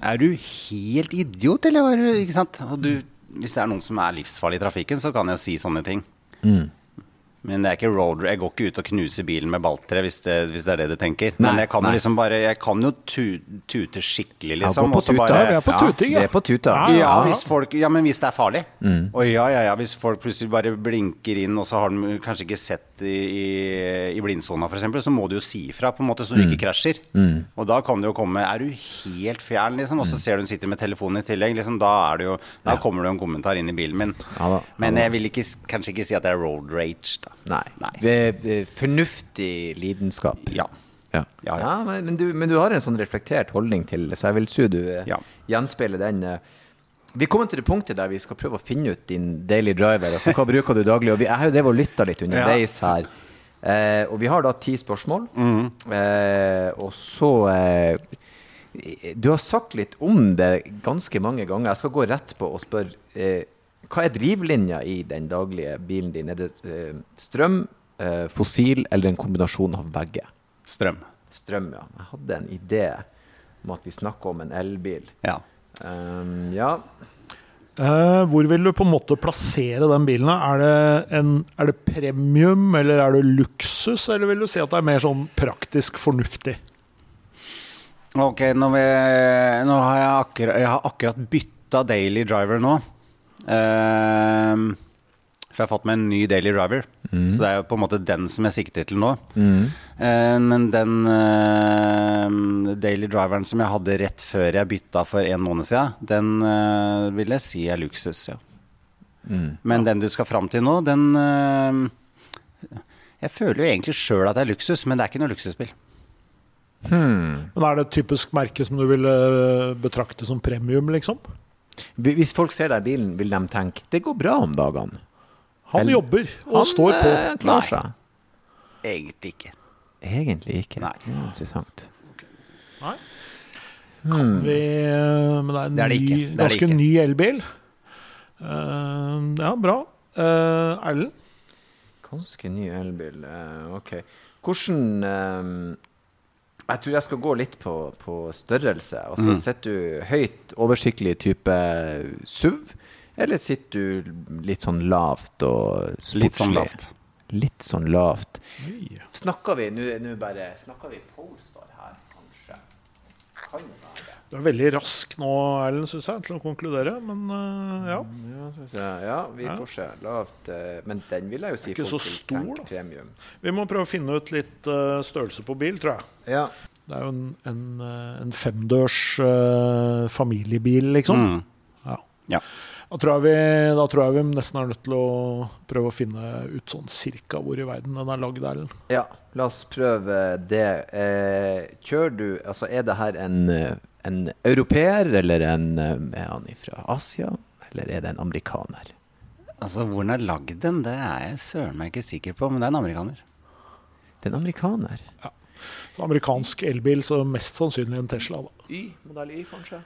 Er du helt idiot, eller var du Ikke sant? Og du, hvis det er noen som er livsfarlig i trafikken, så kan jeg jo si sånne ting. Men det er ikke road Jeg går ikke ut og knuser bilen med baltre, hvis det, hvis det er det du tenker. Nei, Men jeg kan liksom bare Jeg kan jo tu, tute skikkelig, liksom. bare- vi er på tuting, ja. Det på tuta. Ja, ja, ja. hvis folk, ja, men hvis det er farlig. Mm. Og ja, ja, ja, hvis folk plutselig bare blinker inn, og så har de kanskje ikke sett i, i, i blindsona f.eks., så må du jo si ifra, på en måte, så du Mm. ikke krasjer. Og da kan det jo komme Er du helt fjern, liksom, og Mm. så ser du hun sitter med telefonen i tillegg, liksom, da, er det jo, da kommer det jo en kommentar inn i bilen min. Ja da, Men jeg vil ikke, kanskje ikke si at det er road rage, da. Nei. Nei. Det er fornuftig lidenskap. Ja. Ja, Ja, ja. men, men, du, men du har en sånn reflektert holdning til det, så jeg vil tro du eh, Ja. gjenspeiler den. eh. Vi kommer til det punktet der vi skal prøve å finne ut din daily driver. Altså hva bruker du daglig? Og vi, jeg har jo drevet og lytta litt underveis her. Eh, og vi har da ti spørsmål. Eh, og så eh, Du har sagt litt om det ganske mange ganger. Jeg skal gå rett på og spørre eh, hva er drivlinja i den daglige bilen din? Er det eh, strøm, eh, fossil eller en kombinasjon av begge? Strøm. Strøm, ja. Jeg hadde en idé om at vi snakker om en elbil. Ja. Um, ja. Eh, hvor vil du på en måte plassere den bilen? Er det, en, er det premium, eller er det luksus, eller vil du si at det er mer sånn praktisk fornuftig? Ok, nå, vi, nå har jeg akkurat, jeg har akkurat bytta daily driver nå. Ehm, for jeg har fått meg en ny daily driver. Så det er jo på en måte den som jeg sikter til nå. Eh, men den uh, daily driveren som jeg hadde rett før jeg bytta for en måned siden, den uh, vil jeg si er luksus, ja. Men den du skal fram til nå, den eh, Jeg føler jo egentlig sjøl at det er luksus, men det er ikke noe luksusbil. Men Er det et typisk merke som du ville betrakte som premium, liksom? Hvis folk ser deg i bilen, vil de tenke det går bra om dagene. Han Eller- jobber og står på. Han klarer Nei. seg. Egentlig ikke. Egentlig ikke. Nei. Ja, er interessant. Nei. Kan vi eh, Men det er en Det er det ny. Det er ganske ny elbil. Uh, ja, bra. Uh, Erlend? Ganske ny elbil. Uh, ok. Hvordan eh, Jeg tror jeg skal gå litt på, på størrelse. Altså, Mm. Sitter du høyt, oversiktlig type SUV, eller sitter du litt sånn lavt og sportslig? Litt sånn lavt. Litt sånn lavt. Snakker vi nå bare Snakker vi Polestar her, kanskje? Kan det være. Du er veldig rask nå, Erlend, syns jeg, til å konkludere, men uh, ja. Ja, ja, vi Ja. får se. Lavt eh, Men den vil jeg jo si Ikke så stor, da. premium. Vi må prøve å finne ut litt uh, størrelse på bil, tror jeg. Ja. Det er jo en, en, en femdørs uh, familiebil, liksom. Mm. Ja. Da tror, jeg vi, da tror jeg vi nesten er nødt til å prøve å finne ut sånn cirka hvor i verden den er lagd, Erlend. Ja, la oss prøve det. Eh, kjører du Altså, er det her en, en europeer, eller en Er han fra Asia? Eller er det en amerikaner? Altså, hvor den er lagd den, det er jeg søren meg ikke sikker på, men det er en amerikaner. Det er en amerikaner. Ja. Så amerikansk elbil, så mest sannsynlig en Tesla, da. Y, modell Y, kanskje?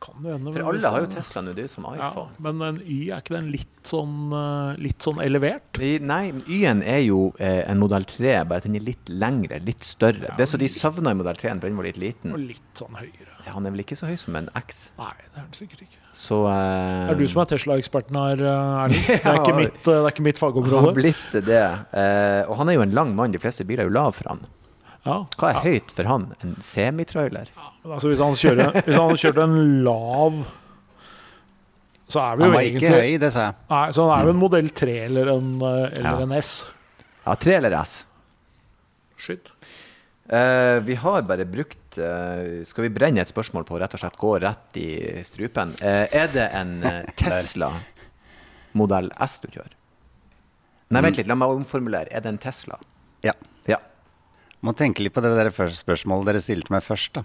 Det kan jo hende. For alle har jo Tesla nå, det er jo som Ja, iPhone. men en Y, er ikke den litt sånn, eh, litt sånn elevert? Nei, Y-en er jo eh, en modell 3, bare at den er litt lengre, litt større. det er så de savna i modell 3 for den var litt liten. Og litt sånn høyere. Ja, han er vel ikke så høy som en X. Nei, det er han sikkert ikke. Så uh, er du som er Tesla-eksperten her, Erling? Det er ikke mitt, det er ikke mitt Han har blitt det. Uh, og han er jo en lang mann. De fleste biler er jo lav for han. Ja. Hva er høyt for han? En semitrailer? Altså, hvis han kjører, hvis han kjørte en lav så er vi Han jo var ikke høy, det sa jeg. Nei, så han er jo en modell 3 eller en, eh, eller Ja. en S. Ja, 3 eller S? Skyt. Uh, vi har bare brukt uh, Skal vi brenne et spørsmål på rett og slett gå rett i strupen? Uh, er det en Tesla modell S du kjører? Nei, vent litt, la meg omformulere. Er det en Tesla? Ja. Ja. Må tenke litt på det der spørsmålet dere stilte meg først, da.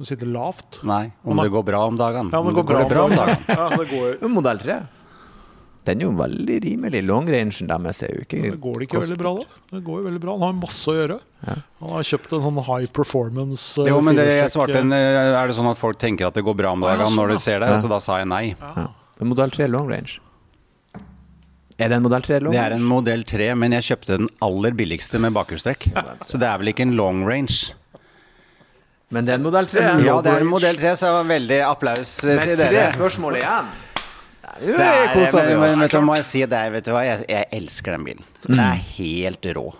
Du sitter lavt. Nei, om Om det går bra om dagene. Ja, Om det går bra, om dagen. Ja, det går, Modell 3? Den er jo veldig rimelig. Longrangen deres er jo ikke det går det ikke veldig bra, da? Det går jo veldig bra. Han har masse å gjøre. Han har kjøpt en sånn high performance eh, Jo, men det, jeg svarte en, eh, Er det sånn at folk tenker at det går bra om ja, dagene sånn, når ja. de ser det? Ja. Så da sa jeg nei. Ja. Men Modell 3 long range? Er det en modell 3 long Det er en modell 3, men jeg kjøpte den aller billigste med bakhjulstrekk. Så det er vel ikke en long range. Men det er en modell 3? Ja, det er en modell 3, så veldig applaus eh, Men til tre spørsmål igjen. Det Det er, men, men, vet du, må jeg si det vet du hva, jeg, jeg elsker den bilen. Den er helt rå.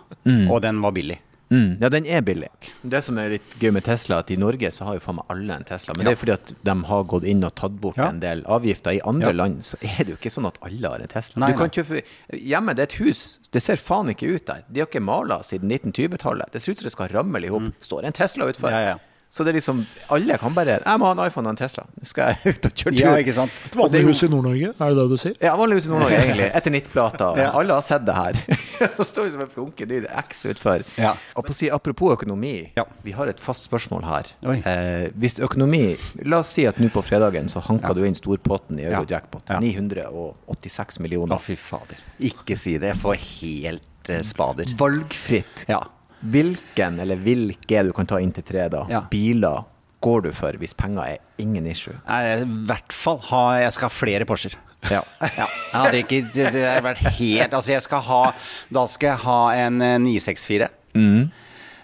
Og den var billig. Mm, ja, den er billig. Det som er litt gøy med Tesla, at i Norge så har jo faen meg alle en Tesla. Men det er fordi at de har gått inn og tatt bort Ja. en del avgifter. I andre Ja. land så er det jo ikke sånn at alle har en Tesla. Nei, du kan nei. kjøpe Hjemme, det er et hus. Det ser faen ikke ut der. De har ikke mala siden 1920-tallet. Det ser ut som det skal ramle i hop. Står en Tesla utfor. Mm. Ja, ja. Så det er liksom Alle kan bare Jeg må ha en iPhone og en Tesla. Nå skal jeg ut og kjøre tur. Ja, ikke sant? Et vanlig hus i Nord-Norge, er det det du sier? Ja, vanligvis i Nord-Norge, egentlig. Etter 90-plata. Ja. Alle har sett det her. Så står vi som en flunkedyd X utfor. Ja. Og på å si, apropos økonomi, Ja. vi har et fast spørsmål her. Eh, hvis økonomi La oss si at nå på fredagen så hanka du inn storpotten i Eurojackpot. Ja. 986 millioner. Å, fy fader. Ikke si det. Jeg får helt eh, spader. Valgfritt. Ja. Hvilken eller hvilke du kan ta inn til tre, da, Ja. biler går du for hvis penger er ingen issue? Nei, I hvert fall ha Jeg skal ha flere Porscher. Ja. Ja, jeg hadde ikke det, det hadde vært helt Altså, jeg skal ha Da skal jeg ha en 964. Mm.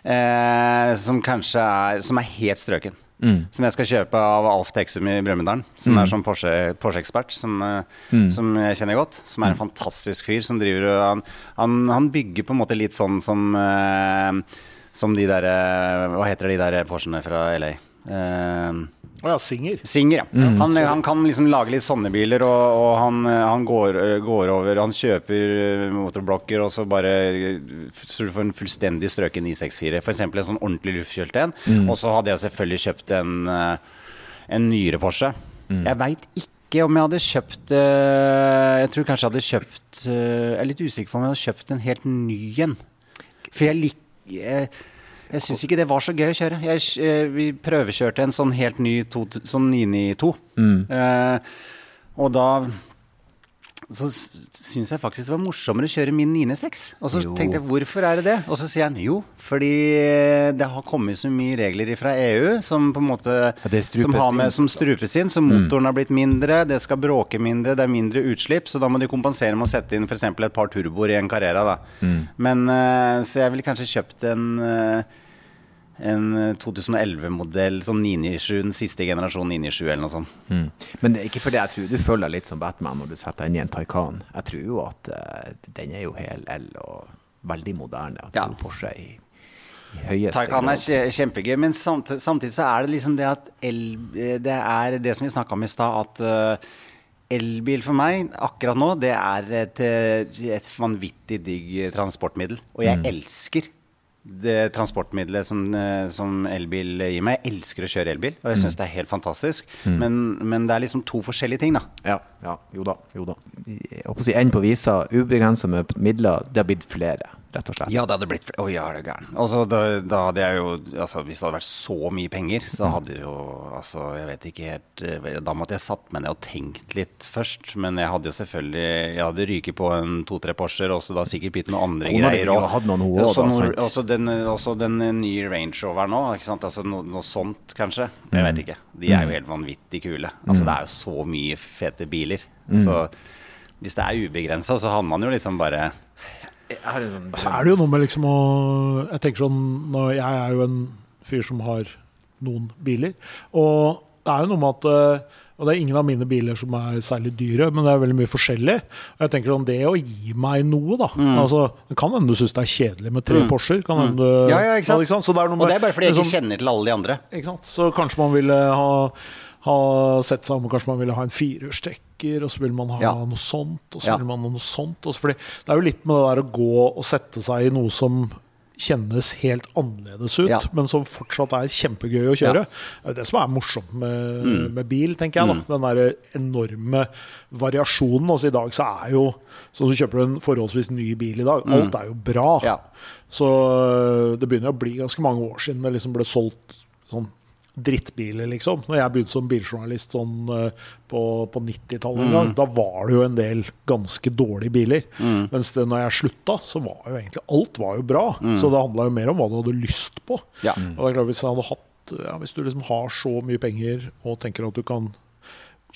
Eh, som kanskje er Som er helt strøken. Som jeg skal kjøpe av Alf Teksum i Brumunddal. Som er sånn Porsche- Porsche-ekspert, som, mm. som jeg kjenner godt. Som er en fantastisk fyr som driver og han, han, han bygger på en måte litt sånn som eh, Som de derre Hva heter de der Porschene fra LA? Eh, Å ja, Singer. Singer, ja. Han, han kan liksom lage litt sånne biler, og, og han, han går, går over Han kjøper eh, motorblokker, og så bare Så du får en fullstendig strøken 964. F.eks. en sånn ordentlig luftkjølt en. Og så hadde jeg selvfølgelig kjøpt en, eh, en nyere Porsche. Jeg veit ikke om jeg hadde kjøpt eh, Jeg tror kanskje jeg hadde kjøpt eh, Jeg er litt usikker på om jeg hadde kjøpt en helt ny en. For jeg liker jeg, syns ikke det var så gøy å kjøre. Jeg, eh, vi prøvekjørte en sånn helt ny to, sånn 992. Eh, og da så syns jeg faktisk det var morsommere å kjøre min 996. Og så Jo. tenkte jeg hvorfor er det det? Og så sier han jo, fordi det har kommet så mye regler fra EU som på en måte det som, har med, som strupes inn. Så motoren har blitt mindre, det skal bråke mindre, det er mindre utslipp. Så da må de kompensere med å sette inn f.eks. et par turboer i en Carrera. Da. Men eh, Så jeg ville kanskje kjøpt en eh, en 2011-modell, sånn 997, den siste generasjonen 997 eller noe sånt. Mm. Men det er ikke fordi jeg tror du føler litt som Batman når du setter deg inn i en Taycan. Jeg tror jo at uh, den er jo hel L og veldig moderne. At Ja. Porsche i, i høyeste Taycan er kje- kjempegøy, men samt, samtidig så er det liksom det at el, Det er det som vi snakka om i stad, at uh, elbil for meg akkurat nå, det er et, eh, et vanvittig digg transportmiddel. Og jeg elsker det transportmiddelet som, eh, som elbil gir meg. Jeg elsker å kjøre elbil, og jeg syns det er helt fantastisk. Men, men det er liksom to forskjellige ting, da. Ja, ja, jo da. Jo da. Jeg holdt på å si enden på visa, ubegrensa med midler, det har blitt flere, rett og slett. Ja, det hadde blitt Å ja, er du gæren. Altså, da, da hadde jeg jo altså, Hvis det hadde vært så mye penger, så hadde jo Altså, jeg vet ikke helt eh, Da måtte jeg satt meg ned og tenkt litt først. Men jeg hadde jo selvfølgelig Jeg hadde ryket på en to-tre Porscher, og så da sikkert blitt noen andre Kona greier. Og hadde noen hun også, Også noe- også den, også den nye Range Roveren nå, ikke sant. Altså no, noe sånt, kanskje. Jeg Mm. vet ikke. De er jo helt vanvittig kule. Altså, det er jo så mye fete biler. Mm. Så hvis det er ubegrensa, så hadde man jo liksom bare Jeg har en sånn Så er det jo noe med liksom å Jeg tenker sånn når Jeg er jo en fyr som har noen biler. Og det er jo noe med at eh, Og det er ingen av mine biler som er særlig dyre, men det er veldig mye forskjellig. Og jeg tenker sånn, Det å gi meg noe, da altså, Det kan hende du syns det er kjedelig med tre Porscher. Kan hende du, Mm. Ja, ja, ikke sant? Så det er noe Og det er bare fordi jeg liksom- ikke kjenner til alle de andre. ikke sant? Så kanskje man ville ha, ha sett seg om Kanskje man ville ha en firehjulstrekker, og så vil man ha Ja. noe sånt, og så Ja. vil man ha noe sånt. Og så, fordi det er jo litt med det der å gå og sette seg i noe som kjennes helt annerledes ut, Ja. men som fortsatt er kjempegøy å kjøre. Det er det som er morsomt med, Mm. med bil, tenker jeg. da Den der enorme variasjonen. Altså I dag så er jo Så du kjøper en forholdsvis ny bil i dag. Alt er jo bra. Mm. Så øh, det begynner å bli ganske mange år siden det liksom ble solgt sånn drittbiler, liksom. Når jeg begynte som biljournalist sånn øh, på, på 90-tallet en gang, da var det jo en del ganske dårlige biler. Mens det, når jeg slutta, så var jo egentlig alt var jo bra. Så det handla jo mer om hva du hadde lyst på. Ja. Og det er klart Hvis jeg hadde hatt ja, Hvis du liksom har så mye penger og tenker at du kan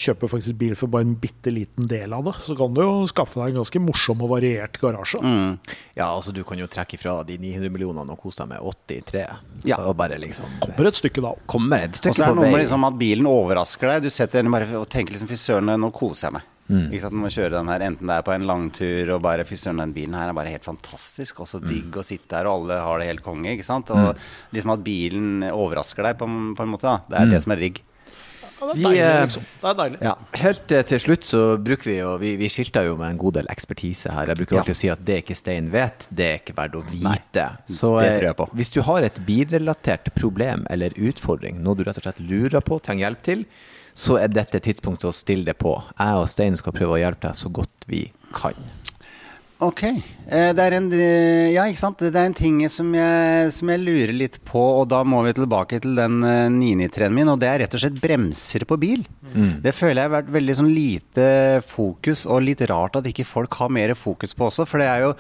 kjøper faktisk bil for bare en bitte liten del av det, så kan du jo skaffe deg en ganske morsom og variert garasje. Mm. Ja, altså du kan jo trekke ifra de 900 millionene og kose deg med 83. Ja. Og bare liksom Kommer et stykke da. Kommer et stykke på vei. Og så er det noe med liksom at bilen overrasker deg. Du setter den bare og tenker liksom fy søren, nå koser jeg meg. Mm. Ikke sant, Når man kjører den her, enten det er på en langtur og bare fy søren, den bilen her er bare helt fantastisk. Og så Mm. digg å sitte her, og alle har det helt konge. ikke sant? Og liksom at bilen overrasker deg på, en- på en måte. da. Det er Mm. det som er digg. Ja, det er deilig, eh, liksom. Det er deilig. Ja, Helt eh, til slutt så bruker vi jo Vi, vi skilter jo med en god del ekspertise her. Jeg bruker Ja. alltid å si at det ikke Stein vet, det er ikke verdt å vite. så det eh, tror jeg på. hvis du har et bilrelatert problem eller utfordring, noe du rett og slett lurer på, trenger hjelp til, så er dette tidspunktet å stille det på. Jeg og Stein skal prøve å hjelpe deg så godt vi kan. Ok. Eh, Det er en, eh, ja, ikke sant. Det er en ting som jeg, som jeg lurer litt på, og da må vi tilbake til den eh, 993-en min, og det er rett og slett bremser på bil. Det føler jeg har vært veldig sånn lite fokus, og litt rart at ikke folk har mer fokus på også, for det er jo,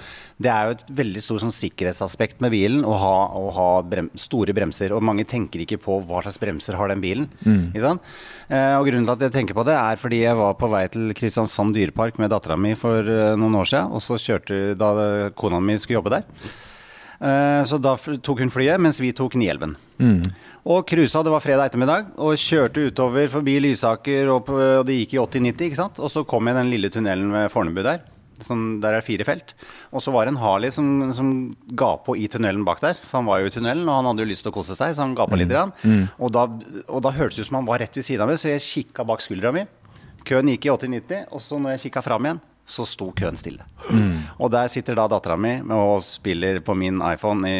det er jo et veldig stort sånn sikkerhetsaspekt med bilen å ha, å ha brem, store bremser, og mange tenker ikke på hva slags bremser har den bilen. Ikke sant? Eh, og grunnen til at jeg tenker på det, er fordi jeg var på vei til Kristiansand dyrepark med dattera mi for eh, noen år siden, og så kjørte da kona mi skulle jobbe der. Eh, Så da tok hun flyet, mens vi tok Nielven. Og cruisa, det var fredag ettermiddag, og kjørte utover forbi Lysaker, og, og det gikk i 80-90, ikke sant. Og så kom jeg i den lille tunnelen ved Fornebu der. Som, der er fire felt. Og så var det en Harley som, som ga på i tunnelen bak der. For han var jo i tunnelen, og han hadde jo lyst til å kose seg, så han ga på litt. grann. Og, da, og da hørtes det ut som han var rett ved siden av meg, så jeg kikka bak skuldra mi. Køen gikk i 80-90, og så når jeg kikka fram igjen, så sto køen stille. Og der sitter da dattera mi og spiller på min iPhone i,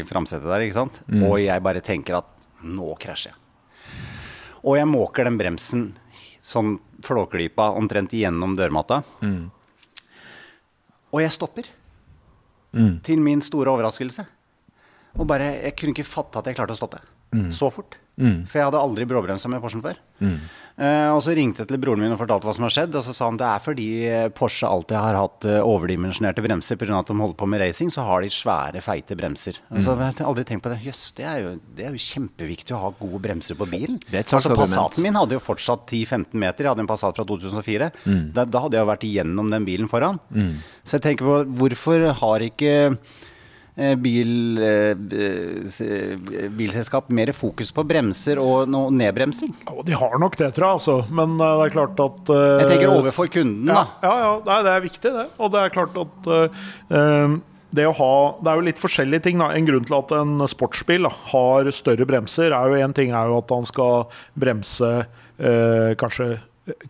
i framsetet der, ikke sant. Og jeg bare tenker at nå krasjer jeg. Og jeg måker den bremsen sånn flåklypa omtrent gjennom dørmatta. Og jeg stopper. Til min store overraskelse. Og bare, Jeg kunne ikke fatte at jeg klarte å stoppe så fort. For jeg hadde aldri bråbremsa med Porschen før. Eh, og så ringte jeg til broren min og fortalte hva som har skjedd. Og så sa han det er fordi eh, Porsche alltid har hatt eh, overdimensjonerte bremser pga. at de holder på med racing. Så har de svære, feite bremser. Mm. så har aldri tenkt på det. Jøss, det, er jo- det er jo kjempeviktig å ha gode bremser på bilen. Altså. Passaten min hadde jo fortsatt 10-15 meter. Jeg hadde en Passat fra 2004. Da, da hadde jeg jo vært igjennom den bilen foran. Så jeg tenker på hvorfor har ikke eh, bil, eh, eh, bilselskap mer fokus på bremser og noe nedbremsing? Ja, de har nok det, tror jeg. Altså. Men eh, det er klart at eh, Jeg tenker overfor kunden, Ja, da. ja, ja det er viktig, det. Og det er klart at eh, eh, det ha Det er jo litt forskjellige ting. Da. En grunn til at en sportsbil da, har større bremser, er jo en ting er jo at han skal bremse eh, kanskje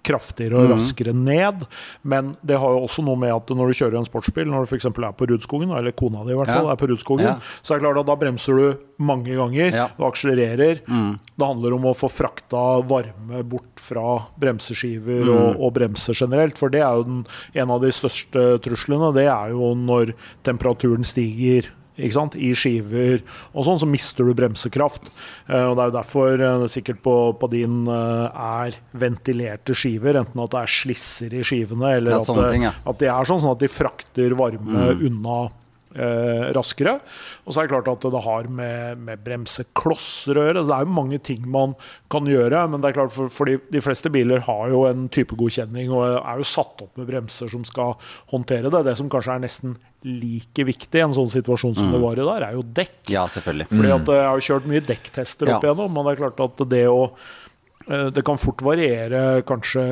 kraftigere og raskere ned. Men det har jo også noe med at når du kjører en sportsbil, når du f.eks. er på Rudskogen, eller kona di i hvert fall Ja. er på Rudskogen, Ja. så er det klart at da bremser du mange ganger. Ja. Du akselererer. Det handler om å få frakta varme bort fra bremseskiver og, og bremser generelt. For det er jo den, en av de største truslene. Det er jo når temperaturen stiger. I skiver og sånn, så mister du bremsekraft. Eh, og Det er jo derfor eh, sikkert på, på din eh, er ventilerte skiver, enten at det er slisser i skivene, eller at, det, ting, ja. at de er sånn, sånn at de frakter varme unna eh, raskere. Og så er det klart at det har med, med bremseklosser å gjøre. Det er jo mange ting man kan gjøre, men det er klart for, for de, de fleste biler har jo en typegodkjenning og er jo satt opp med bremser som skal håndtere det. Det som kanskje er nesten like viktig i en sånn situasjon som det var i der, er jo dekk. Ja, selvfølgelig. Fordi at Jeg har jo kjørt mye dekktester opp Ja. igjennom, men det er klart at det å det kan fort variere kanskje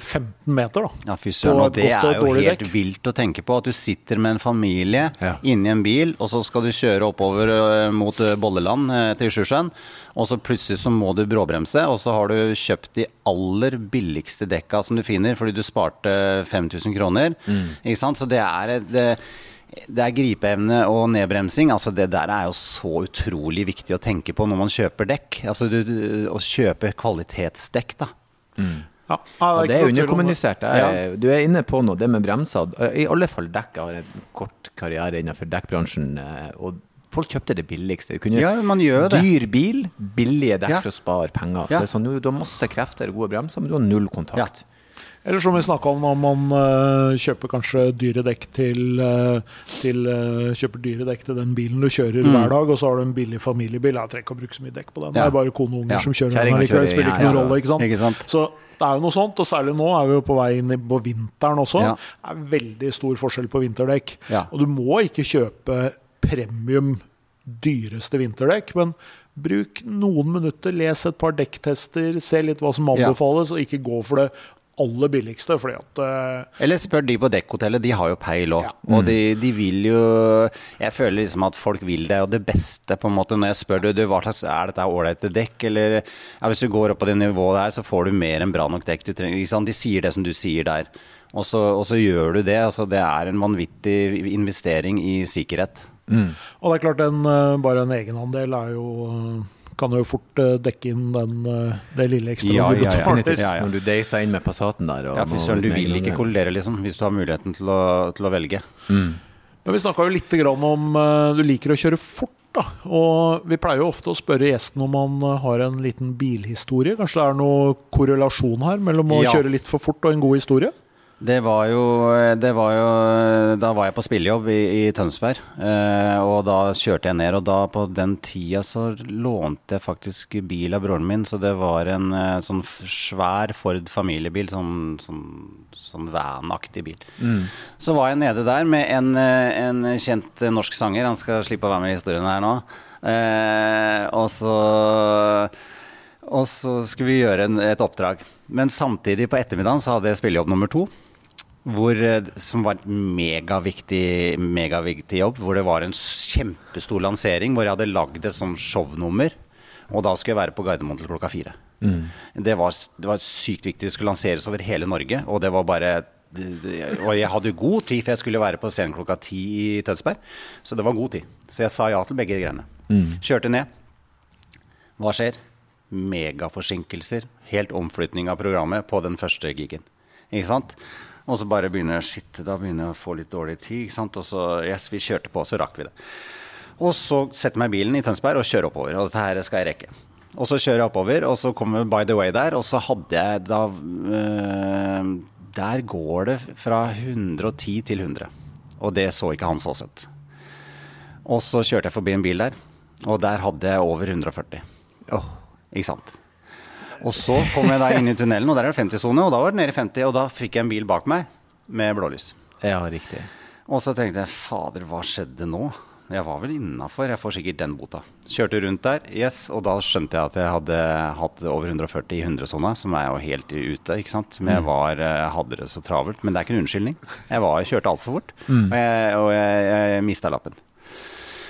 15 meter, da. Ja, fy søren. Og det er jo helt dekk. vilt å tenke på. At du sitter med en familie Ja. inni en bil, og så skal du kjøre oppover mot Bolleland til Sjusjøen. Og så plutselig så må du bråbremse, og så har du kjøpt de aller billigste dekka som du finner, fordi du sparte 5000 kroner. Ikke sant? Så det er et det, er gripeevne og nedbremsing. altså Det der er jo så utrolig viktig å tenke på når man kjøper dekk. Altså du, du, Å kjøpe kvalitetsdekk, da. Ja, Og det er det. underkommunisert. Ja. Du er inne på noe, det med bremser. I alle fall dekk. Jeg har en kort karriere innenfor dekkbransjen. eh, Og folk kjøpte det billigste. Du kunne Ja, man gjør det. Dyr bil, billige dekk Ja. for å spare penger. Så det er sånn, du, du har masse krefter, gode bremser, men du har null kontakt. Eller som vi snakka om, om man uh, kjøper kanskje dyre dekk til, uh, til uh, Kjøper dyre dekk til den bilen du kjører hver dag, og så har du en billig familiebil. Jeg trenger ikke å bruke så mye dekk på den. Det Mm. Er bare kone og unger Ja. som kjører den likevel. Spiller ja, ikke noen ja. rolle, ikke sant. Ikke sant? Så Det er jo noe sånt, og særlig nå er vi jo på vei inn på vinteren også. Ja. Det er veldig stor forskjell på vinterdekk. Ja. Og du må ikke kjøpe premium dyreste vinterdekk, men bruk noen minutter, les et par dekktester, se litt hva som Ja. anbefales, og ikke gå for det aller billigste, fordi at Uh, Eller spør de på dekkhotellet, de har jo peil òg. Ja. Og de, de vil jo Jeg føler liksom at folk vil det, og det beste på en måte når jeg spør du, du hva slags er dette ålreite dekk, eller ja, hvis du går opp på det nivået der, så får du mer enn bra nok dekk. Du trenger, ikke sant? De sier det som du sier der. Og så, og så gjør du det. Altså, det er en vanvittig investering i sikkerhet. Og det er klart, en, eh, bare en egenandel er jo eh, kan jo fort eh, dekke inn den, eh, det lille ekstra Ja, du ja, ja. betaler. Ja, ja. Når du deiser inn med Passaten der. og Ja, fy selv søren, du vil ikke kollidere, liksom, hvis du har muligheten til å, til å velge. Men vi snakka jo litt grann om eh, du liker å kjøre fort. da, og Vi pleier jo ofte å spørre gjesten om han har en liten bilhistorie. Kanskje det er noe korrelasjon her mellom å Ja. kjøre litt for fort og en god historie? Det var jo, det var jo Da var jeg på spillejobb i, i Tønsberg, eh, og da kjørte jeg ned. Og da på den tida så lånte jeg faktisk bil av broren min, så det var en eh, sånn svær Ford familiebil, sånn, sånn, sånn van-aktig bil. Så var jeg nede der med en, eh, en kjent norsk sanger, han skal slippe å være med i historien her nå. Eh, og så og så skulle vi gjøre en, et oppdrag. Men samtidig på ettermiddagen så hadde jeg spillejobb nummer to. Hvor, eh, som var en megaviktig, megaviktig jobb. Hvor det var en kjempestor lansering. Hvor jeg hadde lagd et sånn shownummer. Og da skulle jeg være på Gardermoen til klokka fire. Det, var, det var sykt viktig. Det skulle lanseres over hele Norge. Og det var bare Og jeg hadde god tid, for jeg skulle være på scenen klokka ti i Tønsberg. Så det var god tid. Så jeg sa ja til begge greiene. Kjørte ned. Hva skjer? Megaforsinkelser. Helt omflytning av programmet på den første gigen. Ikke sant? Og så bare begynner shit, da begynner jeg å få litt dårlig tid. Ikke sant? Og så yes, vi kjørte på, så rakk vi det. Og så setter jeg meg i bilen i Tønsberg og kjører oppover. Og dette her skal jeg rekke. Og så kjører jeg oppover, og så kommer By the Way der, og så hadde jeg da øh, Der går det fra 110 til 100. Og det så ikke Hans sett. Og så kjørte jeg forbi en bil der, og der hadde jeg over 140. Åh, Ikke sant? Og så kom jeg da inn i tunnelen, og der er det 50-sone, og da var det nede i 50, og da fikk jeg en bil bak meg med blålys. ja, riktig. Og så tenkte jeg fader, hva skjedde nå? Jeg var vel innafor, jeg får sikkert den bota. Kjørte rundt der, yes, og da skjønte jeg at jeg hadde hatt over 140 i 100-sona, som er jo helt ute, ikke sant. Men jeg var, hadde det så travelt. Men det er ikke en unnskyldning. Jeg, var, jeg kjørte altfor fort, og jeg, og jeg, jeg mista lappen.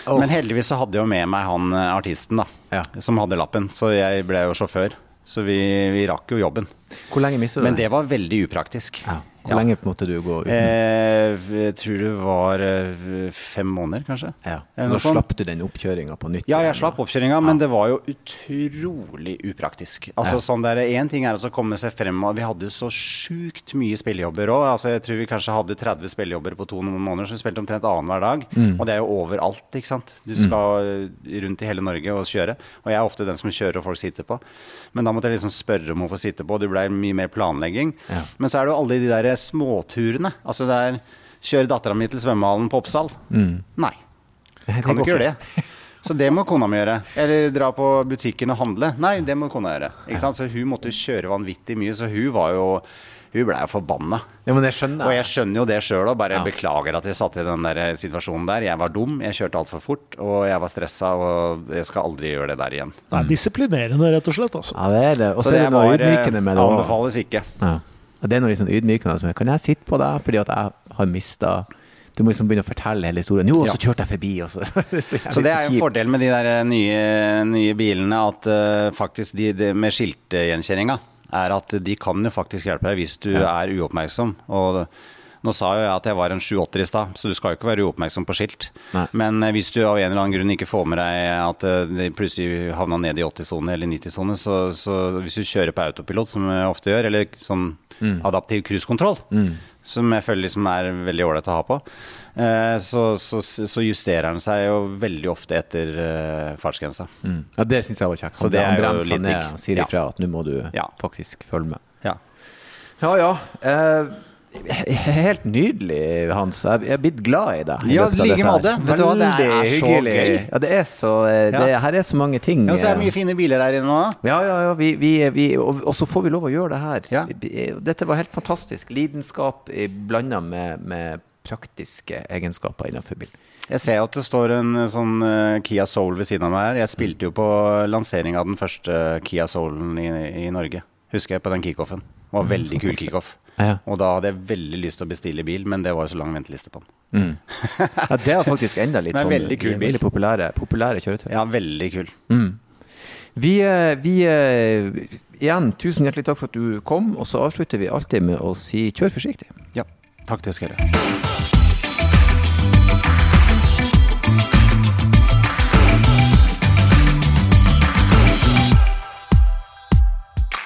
Oh. Men heldigvis så hadde jeg jo med meg han eh, artisten, da, Ja. som hadde lappen. Så jeg ble jo sjåfør. Så vi, vi rakk jo jobben. Hvor lenge mistet du Men det var veldig upraktisk. Ja. Hvor Ja. lenge måtte du gå uten? Eh, jeg tror det var eh, fem måneder, kanskje. ja. Så da slapp du den oppkjøringa på nytt? Ja, jeg slapp oppkjøringa, ja. men det var jo utrolig upraktisk. Altså sånn der, Én ting er å komme seg frem og Vi hadde så sjukt mye spillejobber òg. Altså, jeg tror vi kanskje hadde 30 spillejobber på to måneder, så vi spilte omtrent annenhver dag. Mm. Og det er jo overalt, ikke sant. Du skal rundt i hele Norge og kjøre. Og jeg er ofte den som kjører og folk sitter på. Men da måtte jeg liksom spørre om å få sitte på. Det ble mye mer planlegging. Men så er det jo alle de der småturene. Altså det er Kjøre dattera mi til svømmehallen på Oppsal. Mm. Nei. Kan du ikke gjøre det? Så det må kona mi gjøre. Eller dra på butikken og handle. Nei, det må kona gjøre. Ikke sant? Så hun måtte jo kjøre vanvittig mye, så hun var jo Hun blei jo forbanna. Ja, skjønner Og jeg. jeg skjønner jo det sjøl òg. Bare Ja. beklager at jeg satt i den der situasjonen der. Jeg var dum, jeg kjørte altfor fort, og jeg var stressa, og jeg skal aldri gjøre det der igjen. Det er disiplinerende, rett og slett. Altså. Ja, det er det. Og så er det det var ydmykende med det anbefales ikke. Ja. Og det er noe sånn ydmykende. Som er, kan jeg sitte på deg fordi at jeg har mista Du må liksom begynne å fortelle hele historien. Jo, og så kjørte jeg forbi, så Så, Så det er jo en fordel med de der nye, nye bilene, at uh, faktisk de, de med skiltgjenkjenninga, er at de kan jo faktisk hjelpe deg hvis du er uoppmerksom. Og nå sa jo jeg at jeg var en 7-8 i stad, så du skal jo ikke være uoppmerksom på skilt. Nei. Men eh, hvis du av en eller annen grunn ikke får med deg at eh, de plutselig havna ned i 80-sone eller 90-sone, så, så hvis du kjører på autopilot, som jeg ofte gjør, eller sånn adaptiv cruisekontroll, som jeg føler liksom er veldig ålreit å ha på, eh, så, så, så justerer den seg jo veldig ofte etter fartsgrensa. Mm. Ja, det syns jeg var kjekt. Så det er jo litt digg. Sier sier Ja. ifra at nå må du Ja. faktisk følge med. Ja. Ja ja. Eh, Helt nydelig, Hans. Jeg er blitt glad i deg. i Ja, like måte. Vet du hva, det er så hyggelig. gøy. Ja, det er så eh, det, Ja. Her er så mange ting. Ja, så er det eh, mye fine biler der inne nå. Ja, ja, ja. Vi, vi, vi, og, og så får vi lov å gjøre det her. Ja. Dette var helt fantastisk. Lidenskap blanda med, med praktiske egenskaper innenfor bil. Jeg ser at det står en eh, sånn eh, Kia Soul ved siden av meg her. Jeg spilte jo på lansering av den første Kia Soulen i, i Norge. Husker jeg på den kickoffen. Det var veldig kul kickoff. Ja. Og da hadde jeg veldig lyst til å bestille bil, men det var jo så lang venteliste på den. Ja, det er faktisk enda litt sånn veldig kul bil. veldig populære, populære kjøretøy. Ja, veldig kul. Vi, eh, vi eh, Igjen, tusen hjertelig takk for at du kom. Og så avslutter vi alltid med å si kjør forsiktig. Ja, takk det skal jeg gjøre.